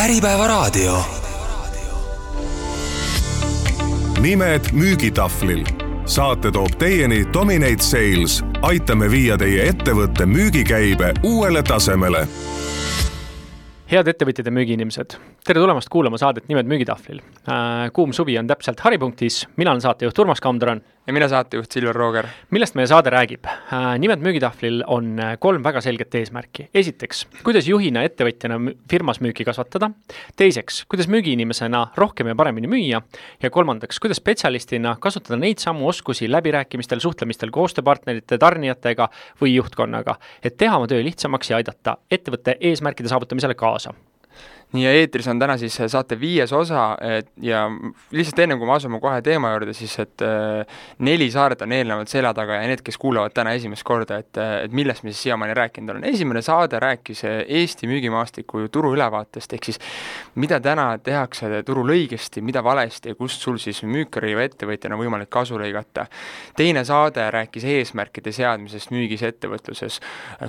Äripäevaraadio. nimed müügitahvlil. saate toob teieni Dominate Sales. aitame viia teie ettevõtte müügikäibe uuele tasemele. head ettevõtjad ja müügiinimesed, tere tulemast kuulama saadet Nimed müügitahvlil. kuum suvi on täpselt haripunktis, mina olen saatejuht Urmas Kamdran ja mina saatejuht Silver Rooger. millest meie saade räägib? nimelt müügitahvlil on kolm väga selget eesmärki. esiteks, kuidas juhina, ettevõtjana firmas müüki kasvatada. teiseks, kuidas müügiinimesena rohkem ja paremini müüa. ja kolmandaks, kuidas spetsialistina kasutada neid samu oskusi läbirääkimistel, suhtlemistel koostööpartnerite, tarnijatega või juhtkonnaga, et teha oma töö lihtsamaks ja aidata ettevõtte eesmärkide saavutamisele kaasa nii, ja eetris on täna siis saate viies osa, et ja lihtsalt enne, kui me asume kohe teema juurde, siis et äh, neli saadet on eelnevalt selja taga ja need, kes kuulavad täna esimest korda, et, et millest me siis siiamaani rääkinud oleme. esimene saade rääkis Eesti müügimaastiku turu ülevaatest, ehk siis mida täna tehakse turul õigesti, mida valesti ja kust sul siis müükari või ettevõtjana on võimalik kasu lõigata. teine saade rääkis eesmärkide seadmisest müügis ja ettevõtluses.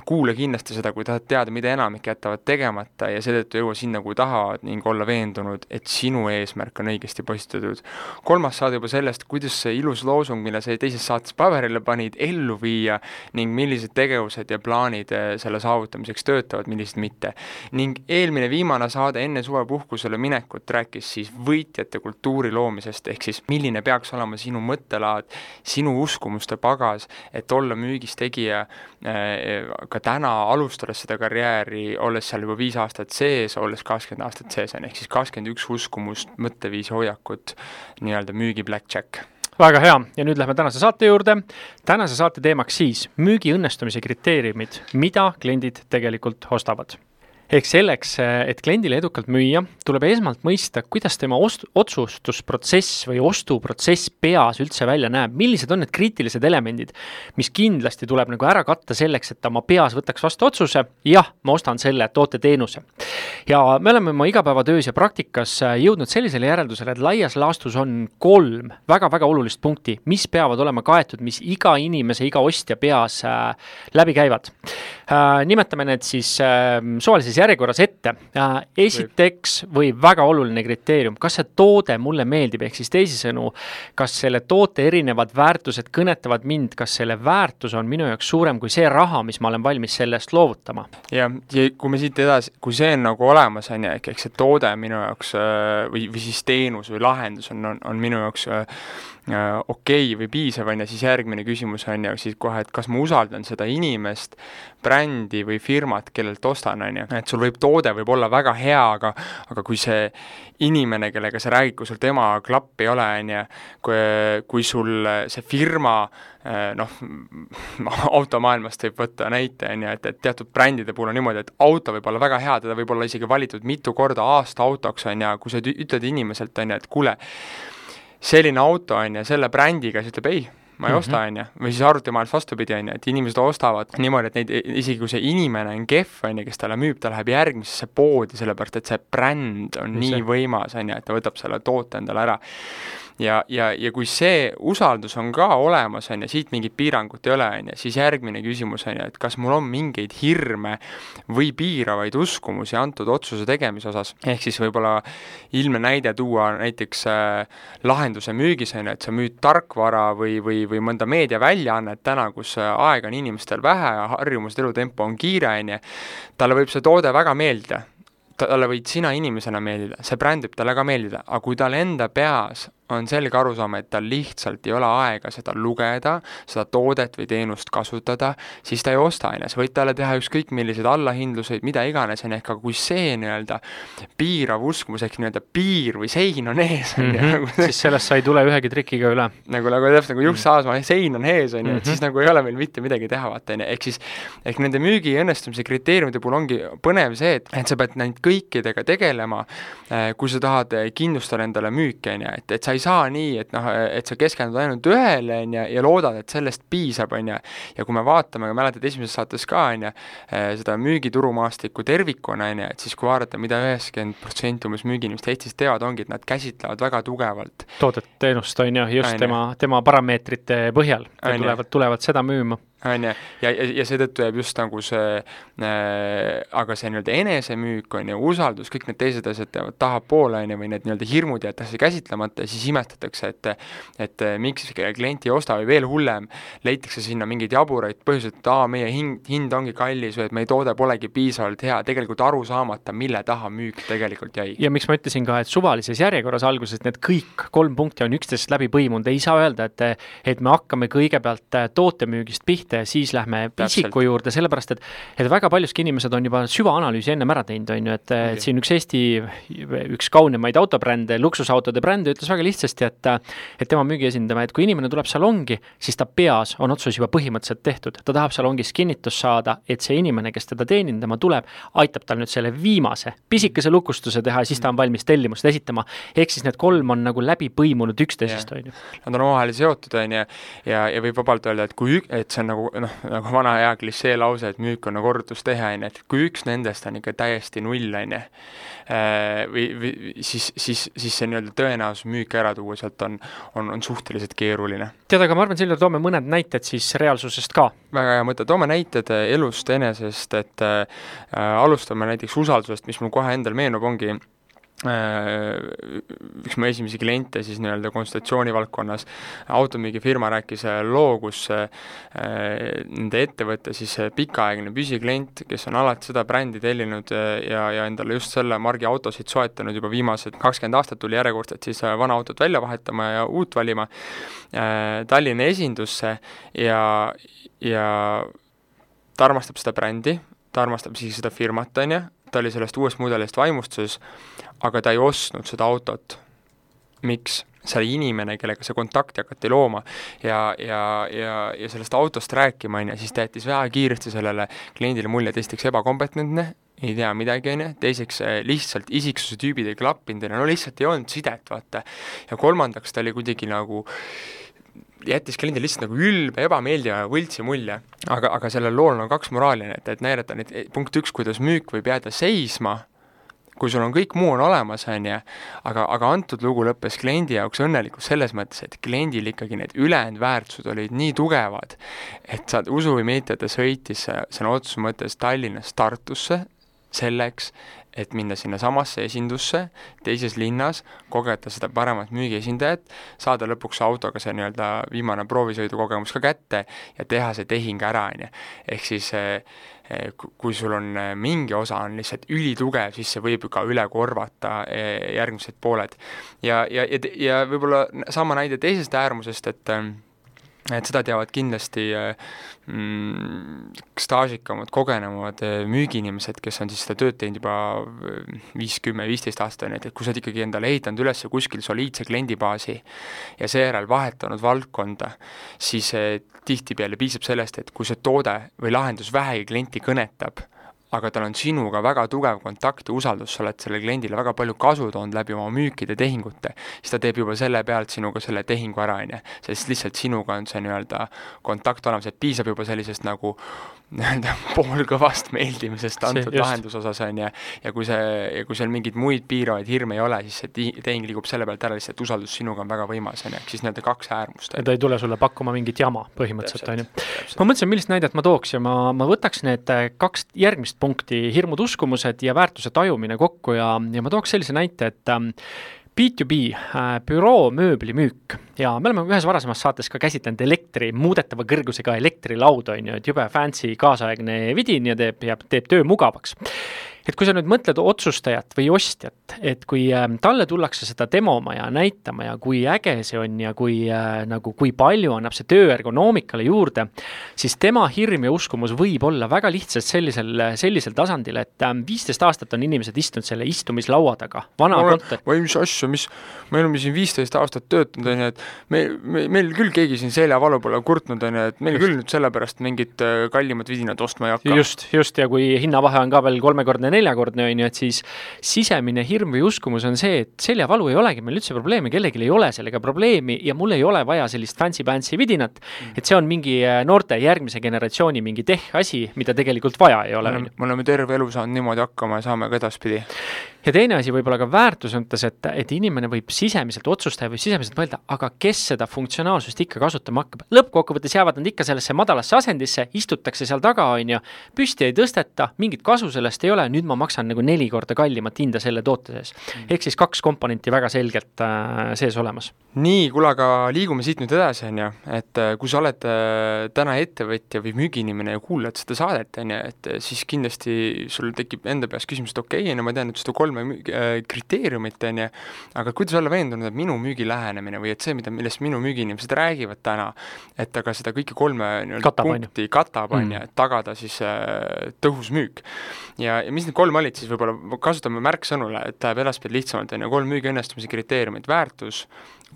kuula kindlasti seda, kui tahad teada, mida enamik jätavad tegemata ja seetõttu jõua sinna, kui tahavad ning olla veendunud, et sinu eesmärk on õigesti postitatud. kolmas saade juba sellest, kuidas see ilus loosung, mille sa teises saates paberile panid, ellu viia ning millised tegevused ja plaanid eh, selle saavutamiseks töötavad, millised mitte. ning eelmine viimane saade enne suvepuhkusele minekut rääkis siis võitjate kultuuri loomisest, ehk siis milline peaks olema sinu mõttelaad, sinu uskumuste pagas, et olla müügistegija eh, ka täna, alustades seda karjääri, olles seal juba viis aastat sees, olles kakskümmend kakskümmend aastat sees on, ehk siis kakskümmend üks uskumust, mõtteviisi, hoiakut, nii-öelda müügi blackjack väga hea. Ja nüüd lähme tänase saate juurde. tänase saate teemaks siis müügi õnnestumise kriteeriumid, mida kliendid tegelikult ostavad ehk selleks, et kliendile edukalt müüa, tuleb esmalt mõista, kuidas tema ost-, otsustusprotsess või ostuprotsess peas üldse välja näeb, millised on need kriitilised elemendid, mis kindlasti tuleb nagu ära katta selleks, et ta oma peas võtaks vastu otsuse, jah, ma ostan selle toote-teenuse. ja me oleme oma igapäevatöös ja praktikas jõudnud sellisele järeldusele, et laias laastus on kolm väga-väga olulist punkti, mis peavad olema kaetud, mis iga inimese, iga ostja peas äh, läbi käivad. Nimetame need siis äh, suvalises järjekorras ette. esiteks või väga oluline kriteerium, kas see toode mulle meeldib, ehk siis teisisõnu, kas selle toote erinevad väärtused kõnetavad mind, kas selle väärtus on minu jaoks suurem kui see raha, mis ma olen valmis selle eest loovutama? jah, ja kui me siit edasi, kui see on nagu olemas, on ju, ehk eks see toode minu jaoks äh, või, või siis teenus või lahendus on, on, on minu jaoks äh, äh, okei okay või piisav, on ju, siis järgmine küsimus on ju siis kohe, et kas ma usaldan seda inimest, brändi või firmat, kellelt ostan, on ju, et sul võib, toode võib olla väga hea, aga aga kui see inimene, kellega sa räägid, kui sul tema klapp ei ole, on ju, kui, kui sul see firma noh, automaailmast võib võtta näite, on ju, et, et teatud brändide puhul on niimoodi, et auto võib olla väga hea, teda võib olla isegi valitud mitu korda aasta autoks, on ju, kui sa ütled inimeselt, on ju, et kuule, selline auto, on ju, selle brändiga, siis ütleb ei, ma ei mm -hmm. osta, on ju, või siis arvutimaailmas vastupidi, on ju, et inimesed ostavad niimoodi, et neid, isegi kui see inimene on kehv, on ju, kes talle müüb, ta läheb järgmisesse poodi, sellepärast et see bränd on Mis nii see? võimas, on ju, et ta võtab selle toote endale ära ja, ja, ja kui see usaldus on ka olemas, on ju, siit mingit piirangut ei ole, on ju, siis järgmine küsimus on ju, et kas mul on mingeid hirme või piiravaid uskumusi antud otsuse tegemise osas, ehk siis võib-olla ilmne näide tuua näiteks äh, lahenduse müügis, on ju, et sa müüd tarkvara või, või, või mõnda meediaväljaannet täna, kus äh, aega on inimestel vähe ja harjumused, elutempo on kiire, on ju, talle võib see toode väga meeldida, talle võid sina inimesena meeldida, see bränd võib talle ka meeldida, aga kui tal enda peas on selge arusaam, et tal lihtsalt ei ole aega seda lugeda, seda toodet või teenust kasutada, siis ta ei osta, sa võid talle teha ükskõik milliseid allahindluseid, mida iganes, on ju, ehk aga kui see nii-öelda piirav uskumus ehk nii-öelda piir või sein on ees, on ju. Mhm. siis sellest sa ei tule ühegi trikiga üle. nagu, nagu täpselt nagu Juks mhm. Saasmaa, sein on ees, on ju, et siis mhm. nagu ei ole meil mitte midagi teha, vaata, on ju, ehk siis ehk nende müügi õnnestumise kriteeriumide puhul ongi põnev see, et, et sa pead neid kõikidega tegelema, eh, kui sa tahad kindlustada endale müüki, on ju, et, et sa ei saa nii, et noh, et sa keskendud ainult ühele, on ju, ja loodad, et sellest piisab, on ju, ja kui me vaatame, mäletad esimeses saates ka, on ju, eh, seda müügiturumaastikku tervikuna, on ju, et siis kui vaadata mida, mida üheksakümmend protsenti umbes müügiinimesed Eestis teevad, ongi, et nad käsitlevad väga tugevalt. Toodet, teenust, on ju, just Aine. tema, tema parameetrite põhjal, tulevad, tulevad seda müüma on ju, ja, ja, ja seetõttu jääb just nagu see äh,, aga see nii-öelda enesemüük, on ju, usaldus, kõik need teised asjad jäävad tahapoole, on ju, või need nii-öelda hirmud jäetakse käsitlemata ja siis imestatakse, et et miks klient ei osta või veel hullem, leitakse sinna mingeid jaburaid põhjuseid, et aa, meie hind, hind ongi kallis või et meie toode polegi piisavalt hea, tegelikult aru saamata, mille taha müük tegelikult jäi. ja miks ma ütlesin ka, et suvalises järjekorras alguses need kõik kolm punkti on üksteisest läbi põimunud, ei saa öelda, et et me hakkame kõigepealt tootemüügist pihta ja siis lähme isiku juurde, sellepärast et et väga paljuski inimesed on juba süvaanalüüsi ennem ära teinud, on ju, et okay. et siin üks Eesti, üks kaunimaid autobrände, luksusautode brände ütles väga lihtsasti, et et tema müügiesindaja, et kui inimene tuleb salongi, siis ta peas on otsus juba põhimõtteliselt tehtud, ta tahab salongis kinnitust saada, et see inimene, kes teda teenindama tuleb, aitab tal nüüd selle viimase pisikese lukustuse teha ja siis ta on valmis tellimust esitama. ehk siis need kolm on nagu läbi põimunud üksteisest, on ju. Nad on omavahel seotud, on ju, ja, ja võib vabalt öelda, et kui, et see on nagu noh, nagu vana hea klišee lause, et müük on nagu korrutustehe, on ju, et kui üks nendest on ikka täiesti null, on ju, äh, või, või siis, siis, siis see nii-öelda tõenäosus müük ära tuua sealt on, on, on suhteliselt keeruline. tead, aga ma arvan, Silver, toome mõned näited siis reaalsusest ka. väga hea mõte, toome näited äh, elust enesest, et äh, alustame näiteks usaldusest, mis mul kohe endal meenub, ongi Äh, üks mu esimesi kliente siis nii-öelda konsultatsiooni valdkonnas, automüügifirma rääkis äh, loo, kus äh, nende ettevõtte siis pikaaegne püsiklient, kes on alati seda brändi tellinud ja, ja endale just selle margi autosid soetanud juba viimased kakskümmend aastat, tuli järjekordselt siis vana autot välja vahetama ja uut valima Tallinna esindusse ja, ja ta armastab seda brändi, ta armastab siis seda firmat, on ju, ta oli sellest uuest mudelist vaimustuses, aga ta ei ostnud seda autot. miks? see oli inimene, kellega see kontakti hakati looma ja, ja, ja, ja sellest autost rääkima, on ju, siis ta jättis väga kiiresti sellele kliendile mulje, et esiteks ebakompetentne, ei tea midagi, on ju, teiseks eh, lihtsalt isiksuse tüübid ei klappinud, no lihtsalt ei olnud sidet, vaata. ja kolmandaks ta oli kuidagi nagu jättis kliendile lihtsalt nagu ülbe, ebameeldiva võltsi mulje. aga, aga sellel lool on kaks moraali, et, et näidata nüüd punkt üks, kuidas müük võib jääda seisma kui sul on kõik muu on olemas, on ju, aga, aga antud lugu lõppes kliendi jaoks õnnelikult selles mõttes, et kliendil ikkagi need ülejäänud väärtused olid nii tugevad, et sa, usu või mitte, ta sõitis sõna otseses mõttes Tallinnast Tartusse selleks, et minna sinnasamasse esindusse teises linnas, kogeda seda paremat müügiesindajat, saada lõpuks autoga see nii-öelda viimane proovisõidukogemus ka kätte ja teha see tehing ära, on ju. ehk siis eh, kui sul on eh, mingi osa on lihtsalt ülitugev, siis see võib ka üle korvata järgmised pooled. ja, ja, ja, ja võib-olla sama näide teisest äärmusest, et et seda teavad kindlasti mm, staažikamad, kogenumad äh, müügiinimesed, kes on siis seda tööd teinud juba äh, viis, kümme, viisteist aastat, et, kui sa oled ikkagi endale ehitanud üles kuskil soliidse kliendibaasi ja seejärel vahetanud valdkonda, siis äh, tihtipeale piisab sellest, et kui see toode või lahendus vähegi klienti kõnetab, aga tal on sinuga väga tugev kontakt ja usaldus, sa oled sellele kliendile väga palju kasu toonud läbi oma müükide, tehingute, siis ta teeb juba selle pealt sinuga selle tehingu ära, on ju. sest lihtsalt sinuga on see nii-öelda kontakt olemas, et piisab juba sellisest nagu nii-öelda poolkõvast meeldimisest antud lahenduse osas, on ju, ja kui see, ja kui seal mingeid muid piiravaid hirme ei ole, siis see tehing liigub selle pealt ära lihtsalt, usaldus sinuga on väga võimas, on ju, ehk siis nii-öelda kaks äärmust. ja ta ei tule sulle pakkuma mingit jama põhimõtteliselt, on ju. ma mõtlesin, millist näidet ma tooks ja ma, ma võtaks need äh, kaks järgmist punkti, hirmud, uskumused ja väärtuse tajumine kokku ja, ja ma tooks sellise näite, et ähm, B2B äh, büroo mööblimüük. Ja me oleme ühes varasemas saates ka käsitlenud elektri, muudetava kõrgusega elektrilauda, on ju, et jube fancy kaasaegne vidin ja teeb, ja teeb töö mugavaks et kui sa nüüd mõtled otsustajat või ostjat, et kui äh, talle tullakse seda demoma ja näitama ja kui äge see on ja kui äh, nagu, kui palju annab see töö ergonoomikale juurde, siis tema hirm ja uskumus võib olla väga lihtsalt sellisel, sellisel tasandil, et äh, viisteist aastat on inimesed istunud selle istumislaua taga, vana kontor. või mis asja, mis, me oleme siin viisteist aastat töötanud, on ju, et me, me, meil küll keegi siin seljavalu pole kurtnud, on ju, et meil just. küll nüüd sellepärast mingit äh, kallimat vidinat ostma ei hakka. just, just, ja kui hinnavahe on ka veel kolmekordne neljakordne, on ju, et siis sisemine hirm või uskumus on see, et seljavalu ei olegi meil üldse probleemi, kellelgi ei ole sellega probleemi ja mul ei ole vaja sellist fancy-pantsy vidinat mm., et see on mingi äh, noorte järgmise generatsiooni mingi teh-asi, mida tegelikult vaja ei ole. me oleme terve elu saanud niimoodi hakkama ja saame ka edaspidi ja teine asi võib-olla ka väärtuse mõttes, et, et inimene võib sisemiselt otsustada või sisemiselt mõelda, aga kes seda funktsionaalsust ikka kasutama hakkab. lõppkokkuvõttes jäävad nad ikka sellesse madalasse asendisse, istutakse seal taga, on ju, püsti ei tõsteta, mingit kasu sellest ei ole, nüüd ma maksan nagu neli korda kallimat hinda selle toote sees. ehk siis kaks komponenti väga selgelt äh, sees olemas. nii, kuule, aga liigume siit nüüd edasi, on ju, et äh, kui sa oled äh, täna ettevõtja või müügiinimene ja kuulad seda saadet, on ju, et siis kindlasti sul tekib enda peas küsimus, et okei okay,, no ma tean nüüd seda kolme kriteeriumit, on ju, aga kuidas olla veendunud, et minu müügilähenemine või et see, mida, millest minu müügiinimesed räägivad täna, et aga seda kõike kolme nii-öelda punkti katab, on ju, Mm. et tagada siis tõhus müük. ja, ja mis need kolm olid siis võib-olla, kasutame märksõnule, et läheb edaspidi lihtsamalt, on ju, kolm müügi õnnestumise kriteeriumit, väärtus,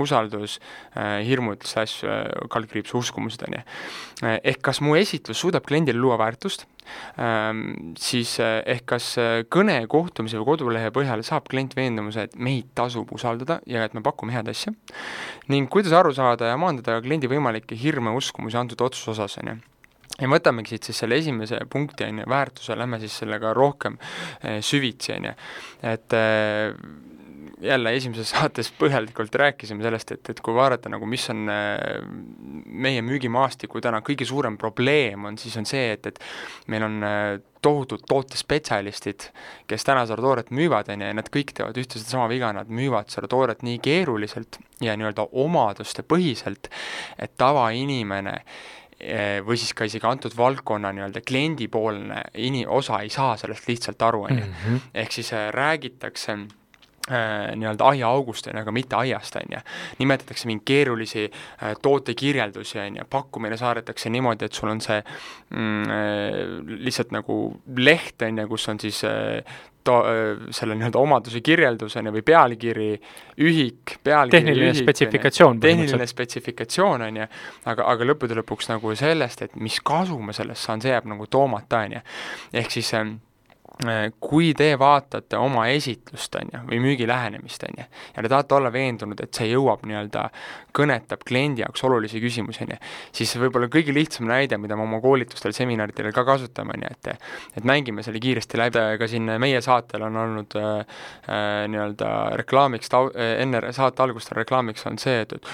usaldus äh,, hirmud, slaš äh, kaldkriips uskumused, on ju. ehk kas mu esitlus suudab kliendile luua väärtust? Ähm,, siis äh, ehk kas äh, kõne, kohtumise või kodulehe põhjal saab klient veendumuse, et meid tasub usaldada ja et me pakume head asja, ning kuidas aru saada ja maandada kliendi võimalikke hirme, uskumusi antud otsuse osas, on ju ja võtamegi siit siis selle esimese punkti, on ju, väärtuse, lähme siis sellega rohkem eh, süvitsi, on ju. et eh, jälle esimeses saates põhjalikult rääkisime sellest, et, et kui vaadata nagu, mis on eh, meie müügimaastiku täna kõige suurem probleem, on siis on see, et, et meil on tohutud tootespetsialistid, kes täna seda tooret müüvad, on ju, ja nad kõik teevad ühte sedasama viga, nad müüvad seda tooret nii keeruliselt ja nii-öelda omaduste põhiselt, et tavainimene või siis ka isegi antud valdkonna nii-öelda kliendipoolne ini-, osa ei saa sellest lihtsalt aru, on ju. Mhm. ehk siis äh, räägitakse äh, nii-öelda aiaaugust, on ju, aga mitte aiast, on ju. nimetatakse mingeid keerulisi tootekirjeldusi, on ju, pakkumine saadetakse niimoodi, et sul on see mm, lihtsalt nagu leht, on ju, kus on siis to-, selle nii-öelda omaduse kirjeldus, on ju, või pealkiri, ühik, pealkiri, tehniline ühik, spetsifikatsioon tehniline spetsifikatsioon, on ju, aga, aga lõppude lõpuks nagu sellest, et mis kasu ma sellest saan, see jääb nagu toomata, on ju. ehk siis kui te vaatate oma esitlust, on ju, või müügi lähenemist, on ju, ja te tahate olla veendunud, et see jõuab nii-öelda, kõnetab kliendi jaoks olulisi küsimusi, on ju, siis võib-olla kõige lihtsam näide, mida me oma koolitustel, seminaridel ka kasutame, on ju, et et mängime selle kiiresti läbi, ka siin meie saatel on olnud äh, äh, nii-öelda reklaamiks, enne saate algust on reklaamiks olnud see, et, et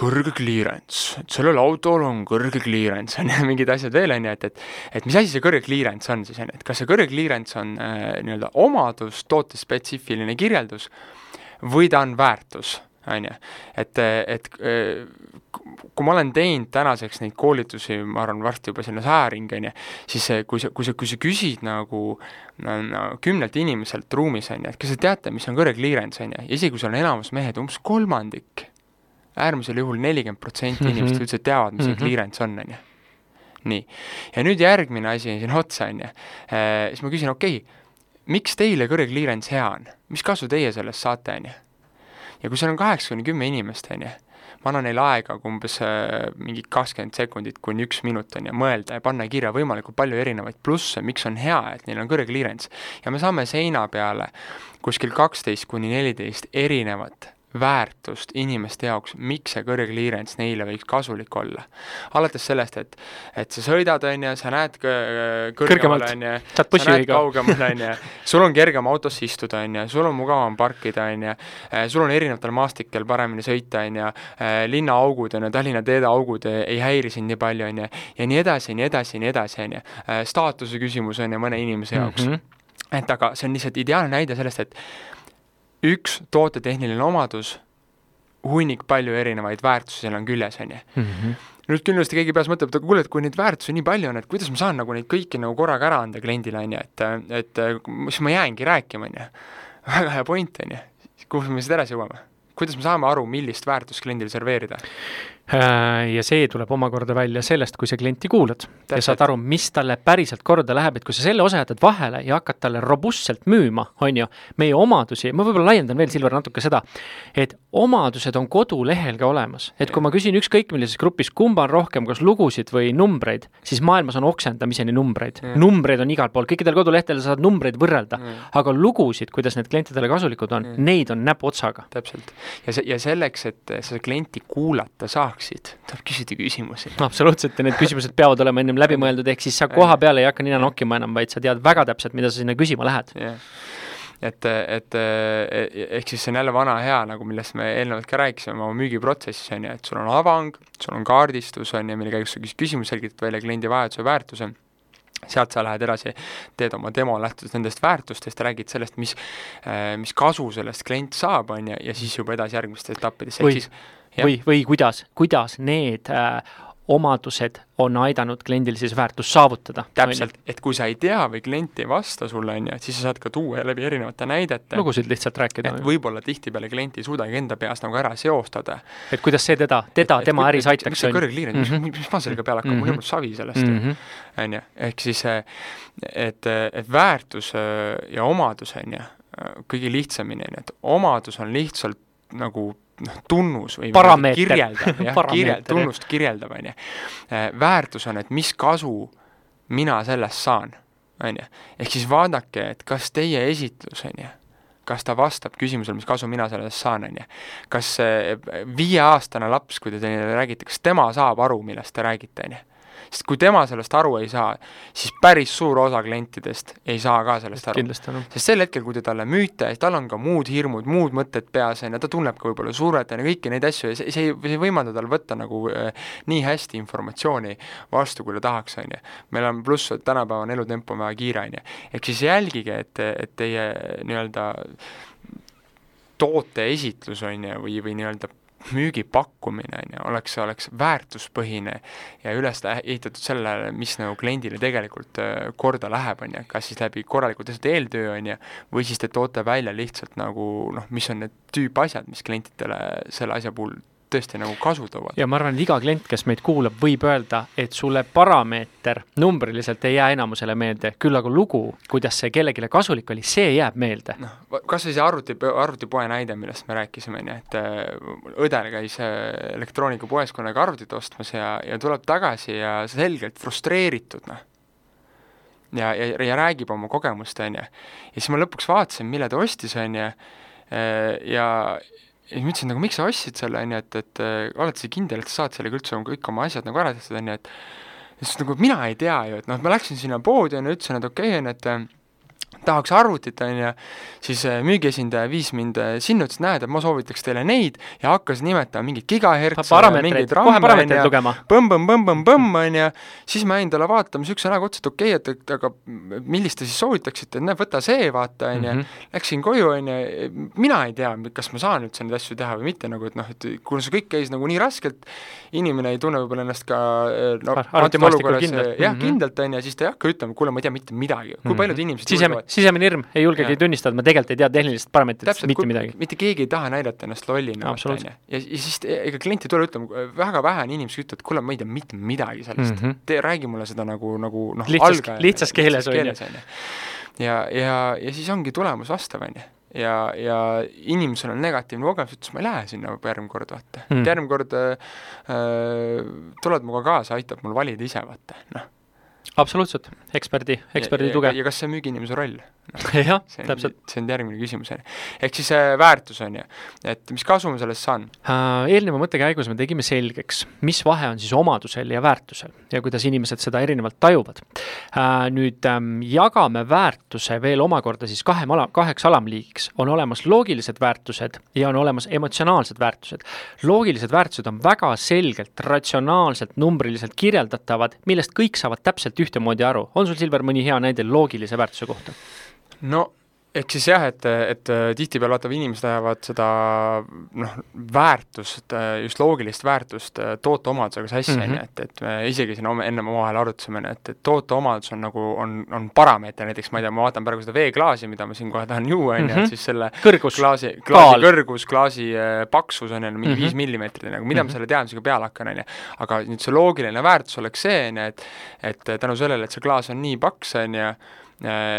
kõrge clearance, et sellel autol on kõrge clearance, on ju, mingid asjad veel, on ju, et, et et mis asi see kõrge clearance on siis, on ju, et kas see kõrge clearance on äh, nii-öelda omadus, tootespetsiifiline kirjeldus või ta on väärtus, on ju. et, et äh, kui ma olen teinud tänaseks neid koolitusi, ma arvan, varsti juba selline sajaring, on ju, siis kui sa, kui sa, kui sa küsid nagu no, no, kümnelt inimeselt ruumis, on ju, et kas te teate, mis on kõrge clearance, on ju, ja isegi kui seal on enamus mehed, umbes kolmandik, äärmisel juhul nelikümmend protsenti inimestest üldse teavad, mis see Mhm. clearance on, on ju. nii, ja nüüd järgmine asi on siin otsa, on ju, siis ma küsin, okei okay,, miks teile kõrge clearance hea on, mis kasu teie sellest saate, on ju? ja kui seal on kaheksa kuni kümme inimest, on ju, ma annan neile aega umbes äh, mingi kakskümmend sekundit kuni üks minut, on ju, mõelda ja panna kirja võimalikult palju erinevaid plusse, miks on hea, et neil on kõrge clearance. ja me saame seina peale kuskil kaksteist kuni neliteist erinevat väärtust inimeste jaoks, miks see kõrge clearance neile võiks kasulik olla. alates sellest, et, et sa sõidad, on ju, sa näed Kõrgemalt. on ju, sa näed kaugemale, on ju, sul on kergem autosse istuda, on ju, sul on mugavam parkida, on ju, sul on erinevatel maastikel paremini sõita, on ju, linnaaugud, on ju, Tallinna teede augud eh, ei häiri sind nii palju, on ju, ja nii edasi, nii edasi, nii edasi, on ju. staatuse küsimus on ju mõne inimese jaoks mm. -hmm. et aga see on lihtsalt ideaalne näide sellest, et üks tootetehniline omadus, hunnik palju erinevaid väärtusi seal on küljes, on ju Mhm. nüüd kindlasti keegi peas mõtleb, et aga kuule, et kui neid väärtusi nii palju on, et kuidas ma saan nagu neid kõiki nagu korraga ära anda kliendile, on ju, et et siis ma jäängi rääkima, on ju. väga hea point, on ju. kuhu me siis edasi jõuame? kuidas me saame aru, millist väärtust kliendile serveerida? Äh, ja see tuleb omakorda välja sellest, kui sa klienti kuulad ja Täpselt. saad aru, mis talle päriselt korda läheb, et kui sa selle osa jätad vahele ja hakkad talle robustselt müüma, on ju, meie omadusi, ma võib-olla laiendan veel, Silver, natuke seda, et omadused on kodulehel ka olemas, et kui ma küsin ükskõik millises grupis, kumba on rohkem, kas lugusid või numbreid, siis maailmas on oksendamiseni numbreid Mm. numbreid on igal pool, kõikidel kodulehtedel saad numbreid võrrelda Mm. aga lugusid, kuidas need klientidele kasulikud on Mm. neid on näpuotsaga. täpselt. ja see, ja selleks, et sa klienti kuulata saaksid, tuleb küsida küsimusi. absoluutselt ja need küsimused peavad olema ennem läbi mõeldud, ehk siis sa koha peal ei hakka nina nokkima enam, vaid sa tead väga täpselt, mida sa sinna küsima lähed. jah. et, et ehk siis see on jälle vana hea, nagu millest me eelnevalt ka rääkisime oma müügiprotsessis, on ju, et sul on avang, sul on kaardistus, on ju, mille käigus sa küsimus selgitad välja kliendi vajaduse, väärtuse, sealt sa lähed edasi, teed oma demo, lähtudes nendest väärtustest räägid sellest, mis, mis kasu sellest klient saab, on ju, ja siis juba edasi järgmistesse etappidesse, ehk siis või, või kuidas, kuidas need äh, omadused on aidanud kliendil siis väärtust saavutada. täpselt, et kui sa ei tea või klient ei vasta sulle, on ju, et siis sa saad ka tuua läbi erinevate näidete. lugusid lihtsalt rääkida. et võib-olla tihtipeale klient ei suudagi enda peas nagu ära seostada. et kuidas see teda, teda, tema äris aitaks. mis see kõrgekliirent mm, -hmm. mis, mis ma sellega peale hakkan mm, -hmm. mul ei olnud savi sellest mm -hmm., on ju, ehk siis et, et väärtus ja omadus, on ju, kõige lihtsamini, on ju, et omadus on lihtsalt nagu noh, tunnus või parameeter. kirjeldav, jah, kirjel-, tunnust kirjeldav, on ju. Äh, väärtus on, et mis kasu mina sellest saan, on ju. ehk siis vaadake, et kas teie esitlus, on ju, kas ta vastab küsimusele, mis kasu mina sellest saan, on ju. kas viieaastane laps, kui te teile räägite, kas tema saab aru, millest te räägite, on ju sest kui tema sellest aru ei saa, siis päris suur osa klientidest ei saa ka sellest aru. sest sel hetkel, kui te talle müüte, tal on ka muud hirmud, muud mõtted peas, on ju, ta tunneb ka võib-olla survet, on ju, kõiki neid asju ja see, see ei, see ei võimalda tal võtta nagu äh, nii hästi informatsiooni vastu, kui ta tahaks, on ju. meil on pluss, et tänapäeva on elutempo väga kiire, on ju. ehk siis jälgige, et, et teie nii-öelda toote esitlus, on ju, või, või nii-öelda müügipakkumine, on ju, oleks, oleks väärtuspõhine ja üles ehitatud sellele, mis nagu kliendile tegelikult äh, korda läheb, on ju, kas siis läbi korralikult lihtsalt eeltöö, on ju, või siis te toote välja lihtsalt nagu noh, mis on need tüüpasjad, mis klientidele selle asja puhul tõesti nagu kasu toovad. ja ma arvan, et iga klient, kes meid kuulab, võib öelda, et sulle parameeter numbriliselt ei jää enamusele meelde, küll aga lugu, kuidas see kellelegi kasulik oli, see jääb meelde. noh, kas või see arvuti, arvutipoe näide, millest me rääkisime, on ju, et äh, õdel käis äh, elektroonikapoes kunagi arvutit ostmas ja, ja tuleb tagasi ja selgelt frustreeritud, noh ja, ja, ja räägib oma kogemust, on ju. ja siis ma lõpuks vaatasin, mille ta ostis, on ju, äh, ja, ja siis ma ütlesin nagu, miks sa ostsid selle, on ju, et, et äh, oled sa kindel, et sa saad sellega üldse kõik oma asjad nagu ära tehtud, on ju, et siis nagu mina ei tea ju, et noh, ma läksin sinna poodi, on ju, ütlesin, et okei okay,, on, et äh, tahaks arvutit, on ju, siis äh, müügiesindaja viis mind äh, sinna, ütles, näed, et ma soovitaks teile neid ja hakkas nimetama mingeid gigahertse, mingeid ramme, on ju, põmm-põmm-põmm-põmm-põmm, on ju, siis ma jäin talle vaatama niisuguse näoga otsa, et okei okay,, et, et aga millist te siis soovitaksite, et näe, võta see, vaata, on ju, mhm. läksin koju, on ju, mina ei tea, kas ma saan üldse neid asju teha või mitte, nagu et noh, et kuna see kõik käis nagu nii raskelt, inimene ei tunne võib-olla ennast ka äh, no, jah, mhm. kindlalt, on ju, siis ta ei hakka ütlema, kuule, ma ei tea mitte midagi, kui paljud inimesed Sisem, sisemine hirm, ei julgegi tunnistada, et ma tegelikult ei tea tehnilist parameetrit mitte midagi. mitte keegi ei taha näidata ennast lollina, on ju. ja, ja siis ega klient ei tule ütlema, väga vähe on inimesi, ütlevad, kuule, ma ei tea mitte midagi sellest. Mm, -hmm. tee, räägi mulle seda nagu, nagu noh, lihtsas, lihtsas keeles, on ju. ja, ja, ja siis ongi tulemus vastav, on ju ja, ja inimesel on negatiivne kogemus, ütles ma ei lähe sinna järgmine kord, vaata. Mm.. järgmine kord äh, äh, tuled minuga kaasa, aitab mul valida ise, vaata, noh absoluutselt, eksperdi, eksperdi tuge. ja kas see on müügiinimese roll? Jah, täpselt. see on järgmine küsimus, on ju. ehk siis äh, väärtus, on ju, et mis kasu ma sellest saan uh,? Eelneva mõtte käigus me tegime selgeks, mis vahe on siis omadusel ja väärtusel ja kuidas inimesed seda erinevalt tajuvad uh,. Nüüd um, jagame väärtuse veel omakorda siis kahe ala, kaheks alamliigiks. on olemas loogilised väärtused ja on olemas emotsionaalsed väärtused. loogilised väärtused on väga selgelt, ratsionaalselt, numbriliselt kirjeldatavad, millest kõik saavad täpselt ühtemoodi aru. on sul, Silver, mõni hea näide loogilise väärtuse kohta? No ehk siis jah, et, et tihtipeale vaata, inimesed ajavad seda noh, väärtust, just loogilist väärtust tooteomadusega sassi, on ju, et, et me isegi siin ennem omavahel arutasime, et, et tooteomadus on nagu, on, on parameeter, näiteks ma ei tea, ma vaatan praegu seda veeklaasi, mida ma siin kohe tahan juua, on ju, et mhm. siis selle kõrgus, klaasi, klaasi Kaal. kõrgus, klaasi äh, paksus on ju mingi viis mm -hmm. millimeetrit, nagu mida mm -hmm. ma selle teadmisega peale hakkan, on ju. aga nüüd see loogiline väärtus oleks see, on ju, et et tänu sellele, et see klaas on nii paks, on ju, Äh,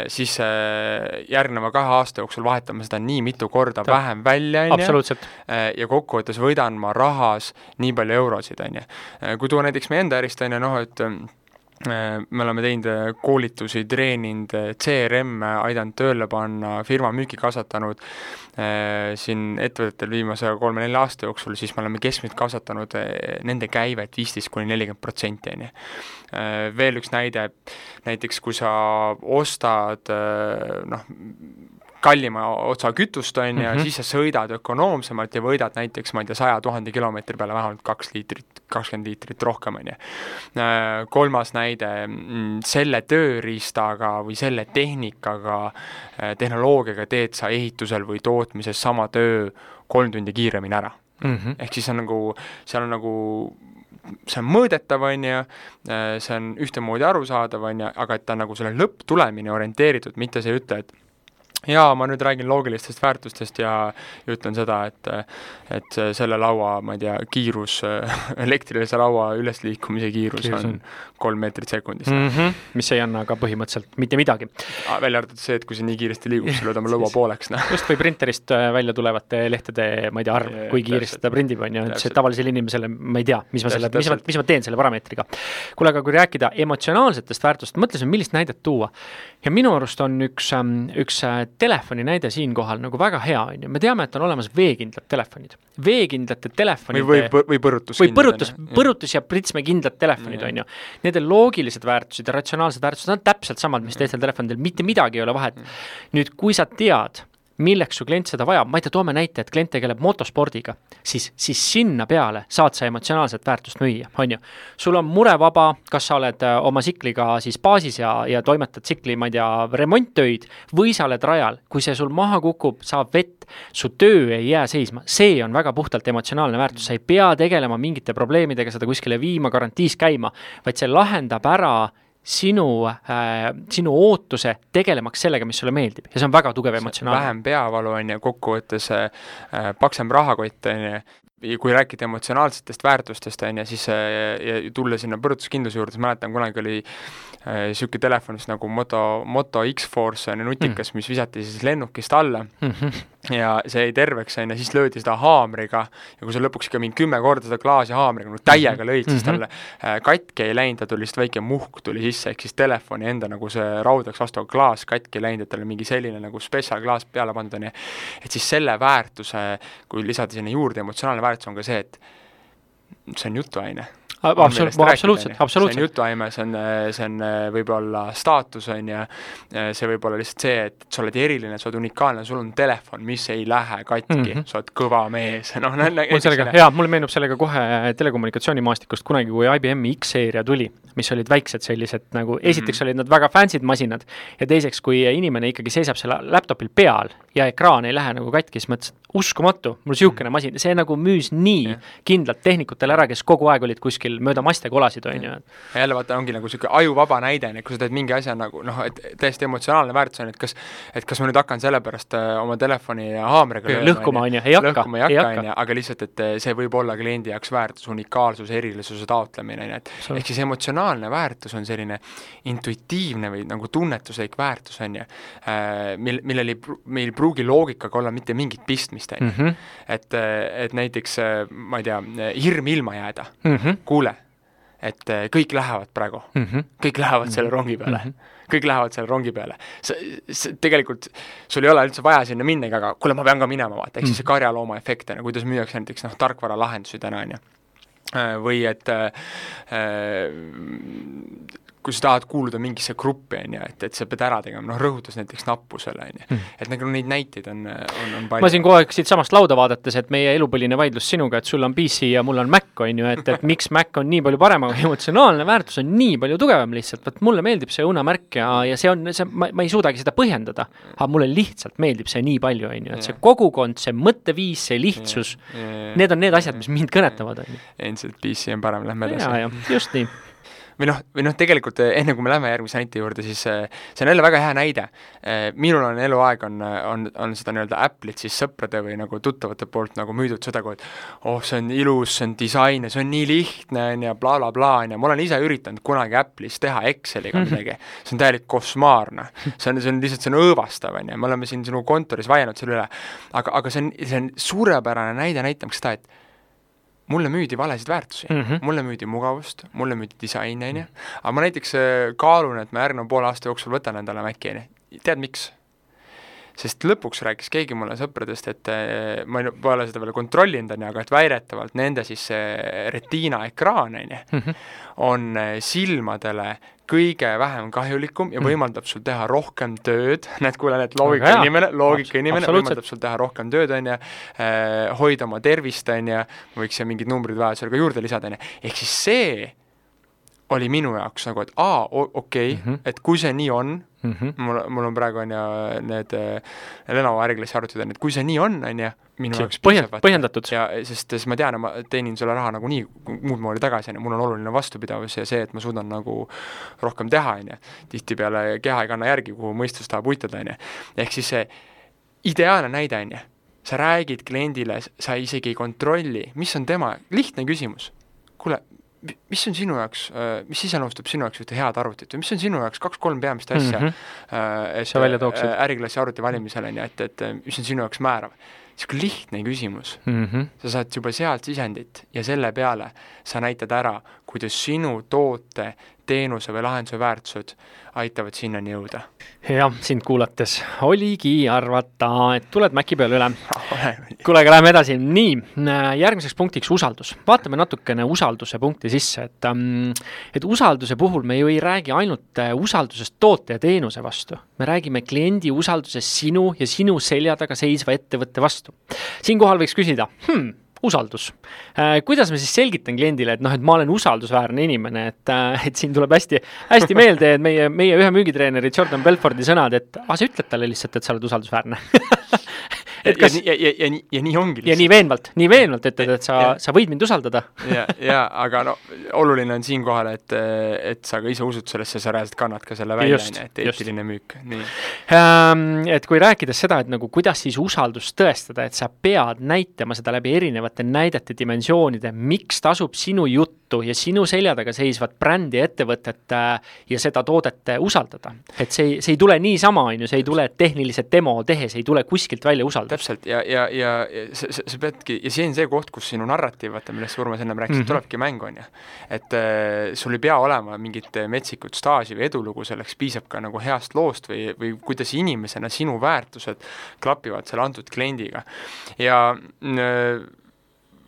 siis äh, järgneva kahe aasta jooksul vahetame seda nii mitu korda Ta. vähem välja, on ju, äh, ja kokkuvõttes võidan ma rahas nii palju eurosid, on ju. kui tuua näiteks meie enda ärist, on ju, noh, et me oleme teinud koolitusi, treeninud, CRM-e aidanud tööle panna, firma müüki kasvatanud siin ettevõtetel viimase kolme-nelja aasta jooksul, siis me oleme keskmiselt kasvatanud nende käivet viisteist kuni nelikümmend protsenti, on ju. Veel üks näide, näiteks kui sa ostad noh, kallima otsa kütust, on ju -hmm. siis sa sõidad ökonoomsemalt ja võidad näiteks, ma ei tea, saja tuhande kilomeetri peale vähemalt kaks liitrit, kakskümmend liitrit rohkem, on ju. Äh, kolmas näide, mm, selle tööriistaga või selle tehnikaga, äh, tehnoloogiaga teed sa ehitusel või tootmises sama töö kolm tundi kiiremini ära mm. -hmm. ehk siis on nagu, seal on nagu see on mõõdetav, on ju, äh, see on ühtemoodi arusaadav, on ju, aga et ta nagu selle lõpptulemini orienteeritud, mitte sa ei ütle, et jaa, ma nüüd räägin loogilistest väärtustest ja, ja ütlen seda, et et selle laua, ma ei tea, kiirus, elektrilise laua ülesliikumise kiirus Kiirus on kolm meetrit sekundis mm. -hmm. mis ei anna ka põhimõtteliselt mitte midagi. välja arvatud see, et kui see nii kiiresti liigub, siis lööd oma lõua pooleks, noh. just, või printerist äh, välja tulevate lehtede, ma ei tea, arv, kui kiiresti ta prindib, on ju, et see tavalisele inimesele, ma ei tea, mis ma selle, mis ma, mis ma teen selle parameetriga. kuule, aga kui rääkida emotsionaalsetest väärtustest, mõtlesin, millist näidet tuua. ja minu arust on üks, ähm, üks äh, telefoni näide siinkohal nagu väga hea, on ju, me teame, et on olemas veekindlad telefonid. veekindlate telefonide või, või, või põrutus. või põrutus, põrutus ja pritsmekindlad telefonid, on ju. Nende loogilised väärtused ja ratsionaalsed väärtused on täpselt samad, mis teistel telefonidel, mitte midagi ei ole vahet. nüüd, kui sa tead, milleks su klient seda vajab, ma ei tea, toome näite, et klient tegeleb motospordiga, siis, siis sinna peale saad sa emotsionaalset väärtust müüa, on ju. sul on murevaba, kas sa oled äh, oma tsikliga siis baasis ja, ja toimetad tsikli, ma ei tea, remonttöid, või sa oled rajal, kui see sul maha kukub, saab vett, su töö ei jää seisma, see on väga puhtalt emotsionaalne väärtus, sa ei pea tegelema mingite probleemidega, seda kuskile viima, garantiis käima, vaid see lahendab ära sinu äh,, sinu ootuse tegelemaks sellega, mis sulle meeldib ja see on väga tugev emotsionaalne. vähem peavalu on ju, kokkuvõttes äh, paksem rahakott on ju, ja kui rääkida emotsionaalsetest väärtustest, on ju, siis äh, ja tulla sinna põrutuskindluse juurde, siis mäletan, kunagi oli niisugune äh, telefon vist nagu Moto, Moto X-Force on ju nutikas mm., mis visati siis lennukist alla mm -hmm. ja see jäi terveks, on ju, siis löödi seda haamriga ja kui sa lõpuks ikka mingi kümme korda seda klaasi haamriga no täiega lõid mm, -hmm. siis talle äh, katki ei läinud, ta tuli lihtsalt väike muhk tuli sisse, ehk siis telefoni enda nagu see raudaks vastu klaas katki ei läinud, et tal on mingi selline nagu spetsial klaas peale pandud, on ju. et siis selle väärtuse, kui lisada sinna juurde emotsionaalne väärtus, on ka see, et see on jutuaine absoluutselt, absoluutselt, absoluutselt. see on jutuaime, see on, see on võib-olla staatus, on ju, see võib olla lihtsalt see, et sa oled eriline, sa oled unikaalne, sul on telefon, mis ei lähe katki mm, -hmm. sa oled kõva mees, noh, mul sellega, jaa, mulle meenub sellega kohe telekommunikatsioonimaastikust kunagi, kui IBM-i X-seeria tuli, mis olid väiksed sellised nagu, esiteks mm -hmm. olid nad väga fancy'd masinad ja teiseks, kui inimene ikkagi seisab selle laptopil peal ja ekraan ei lähe nagu katki, siis mõtlesin, uskumatu, mul niisugune mm. masin, see nagu müüs nii yeah. kindlalt tehnikutele ära, kes kogu aeg olid kuskil mööda maste kolasid, on ju. ja jälle vaata, ongi nagu niisugune ajuvaba näide, on ju, kui sa teed mingi asja nagu noh, et täiesti emotsionaalne väärtus on, et kas et kas ma nüüd hakkan sellepärast äh, oma telefoni haamriga lõhkuma, on ju, ei hakka, ei hakka, on ju, aga lihtsalt, et äh, see võib olla kliendi jaoks väärtus, unikaalsuse, erilisuse taotlemine, on ju, et ehk siis emotsionaalne väärtus on selline intuitiivne või nagu tunnetuslik väärtus, on ju, äh, mil, millel ei, meil ei pruugi loogikaga olla mitte mingit pistmist, on ju. Mhm. et, et näiteks ma ei tea, hirm ilma jääda mm, -hmm. kuule et kõik lähevad praegu mm, -hmm. kõik lähevad mm -hmm. selle rongi peale mm. -hmm kõik lähevad selle rongi peale. sa, sa, tegelikult sul ei ole üldse vaja sinna minnagi, aga kuule, ma pean ka minema, vaata, ehk siis see mhm. karjalooma efekt on ju, kuidas müüakse näiteks noh, tarkvaralahendusi täna, on ju. Või et äh, kui sa tahad kuuluda mingisse gruppi, on ju, et, et sa pead ära tegema, noh rõhutas näiteks nappusele, on ju. Hmm. et nagu neid näiteid on, on, on palju. ma siin kogu aeg siitsamast lauda vaadates, et meie elupõline vaidlus sinuga, et sul on PC ja mul on Mac, on ju, et, et miks Mac on nii palju parem, aga emotsionaalne väärtus on nii palju tugevam lihtsalt, vot mulle meeldib see õunamärk ja, ja see on, see, ma, ma ei suudagi seda põhjendada, aga mulle lihtsalt meeldib see nii palju, on ju, et see kogukond, see mõtteviis, see lihtsus, need on need asjad, mis mind kõnetavad, on ju. endiselt PC on parem, lähme edasi. just nii või noh, või noh, tegelikult eh, enne kui me läheme järgmise näite juurde, siis eh, see on jälle väga hea näide. Eh, minul on eluaeg, on, on, on seda nii-öelda Apple'it siis sõprade või nagu tuttavate poolt nagu müüdud seda, kui et oh, see on ilus, see on disain ja see on nii lihtne, on ju, blablabla, on ju, ma olen ise üritanud kunagi Apple'is teha Exceliga mhm. midagi, see on täielik košmaarne. see on, see on lihtsalt, see on õõvastav, on ju, me oleme siin sinu kontoris vaielnud selle üle, aga, aga see on, see on suurepärane näide näitamaks seda, et mulle müüdi valesid väärtusi mm. -hmm. mulle müüdi mugavust, mulle müüdi disaini, on ju, aga ma näiteks äh, kaalun, et ma järgneva poole aasta jooksul võtan endale Maci, on ju, tead miks? Sest lõpuks rääkis keegi mulle sõpradest, et äh, ma ei, pole seda veel kontrollinud, on ju, aga et väidetavalt nende siis see Retina ekraan, on ju, Mhm. on äh, silmadele kõige vähem kahjulikum ja Mm. võimaldab sul teha rohkem tööd, näed, kuule, need Väga loogika inimene, loogika inimene võimaldab sul teha rohkem tööd, on ju, hoida oma tervist, on ju, võiks siia mingid numbrid vajadusel ka juurde lisada, on ju, ehk siis see oli minu jaoks nagu, et aa, okei okay, mm. -hmm. et kui see nii on, Mhm. mul, mul on praegu, on ju, need äh, Lenovo äriklassi arvutid, on et kui see nii on, on ju, minu See jaoks põhjend- põhjendatud. ja sest siis ma tean, et ma teenin selle raha nagunii muud moodi tagasi, on ju, mul on oluline vastupidavus ja see, et ma suudan nagu rohkem teha, on ju. tihtipeale keha ei kanna järgi, kuhu mõistus tahab uitada, on ju. ehk siis see ideaalne näide, on ju, sa räägid kliendile, sa isegi ei kontrolli, mis on tema, lihtne küsimus. kuule, mis on sinu jaoks, mis iseloomustab sinu jaoks ühte head arvutit või mis on sinu jaoks kaks-kolm peamist asja mm. -hmm. et Sa välja tooksid. äh, äriklassi arvuti valimisel, on ju, et, et mis on sinu jaoks määrav. niisugune lihtne küsimus Mhm. sa saad juba sealt sisendit ja selle peale sa näitad ära, kuidas sinu toote, teenuse või lahenduse väärtused aitavad sinnani jõuda. jah, sind kuulates oligi arvata, et tuled Maci peale üle. kuule, aga läheme edasi, nii, järgmiseks punktiks usaldus. vaatame natukene usalduse punkti sisse, et ähm, et usalduse puhul me ju ei räägi ainult äh, usaldusest toote ja teenuse vastu, me räägime kliendi usaldusest sinu ja sinu selja taga seisva ettevõtte vastu. siinkohal võiks küsida hmm,, usaldus. kuidas ma siis selgitan kliendile, et noh, et ma olen usaldusväärne inimene, et, et siin tuleb hästi, hästi meelde, meie, meie ühe müügitreeneri Jordan Belfordi sõnad, et ah, sa ütled talle lihtsalt, et sa oled usaldusväärne et kas ja, ja, ja, ja, nii, ja nii ongi ja nii veenvalt, nii veenvalt ütled, et sa, sa võid mind usaldada. ja, ja aga no oluline on siinkohal, et, et sa ka ise usud sellesse, sa reaalselt kannad ka selle välja, on ju, et eetiline müük, nii. Ähm, et kui rääkides seda, et nagu kuidas siis usaldust tõestada, et sa pead näitama seda läbi erinevate näidete, dimensioonide, miks tasub sinu juttu ja sinu selja taga seisvat brändi ja ettevõtet äh, ja seda toodet usaldada. et see, see ei tule niisama, on ju, see ei tule tehnilise demo tehes, ei tule kuskilt välja usaldus. Täpselt, ja, ja, ja, ja sa, sa, sa peadki, ja see on see koht, kus sinu narratiiv, vaata, millest sa, Urmas, ennem rääkisid mm, -hmm. tulebki mängu, on ju. et äh, sul ei pea olema mingit metsikut staaži või edulugu, selleks piisab ka nagu heast loost või, või kuidas inimesena sinu väärtused klapivad selle antud kliendiga. ja äh,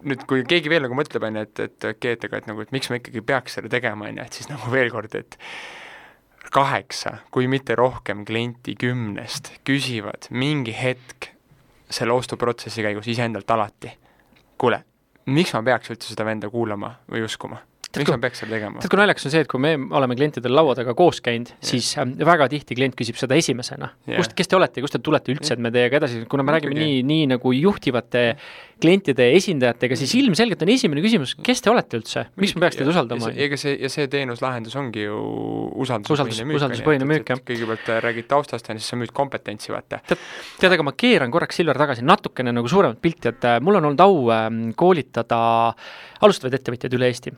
nüüd, kui keegi veel nagu mõtleb, on ju, et, et okei okay,, et aga et nagu, et miks ma ikkagi peaks seda tegema, on ju, et siis nagu veel kord, et kaheksa, kui mitte rohkem klienti kümnest küsivad mingi hetk selle ostuprotsessi käigus iseendalt alati, kuule, miks ma peaks üldse seda venda kuulama või uskuma? Miks ma peaks seda tegema? tead, kui naljakas on see, et kui me oleme klientidel laua taga koos käinud yeah., siis äh, väga tihti klient küsib seda esimesena yeah.. kust, kes te olete, kust te tulete üldse, et me teiega edasi, kuna me räägime nii, nii nagu juhtivate klientide esindajatega, siis ilmselgelt on esimene küsimus, kes te olete üldse, miks ma peaks teid usaldama? ega see, ja see teenuslahendus ongi ju usalduspõhine müük. usalduspõhine müük, jah. kõigepealt räägid taustast ja siis sa müüd kompetentsi, vaata. tead, aga ma keeran korraks, Silver, tagasi natukene nagu suuremat pilti, et äh, mul on olnud au äh, koolitada alustavaid ettevõtjaid üle Eesti.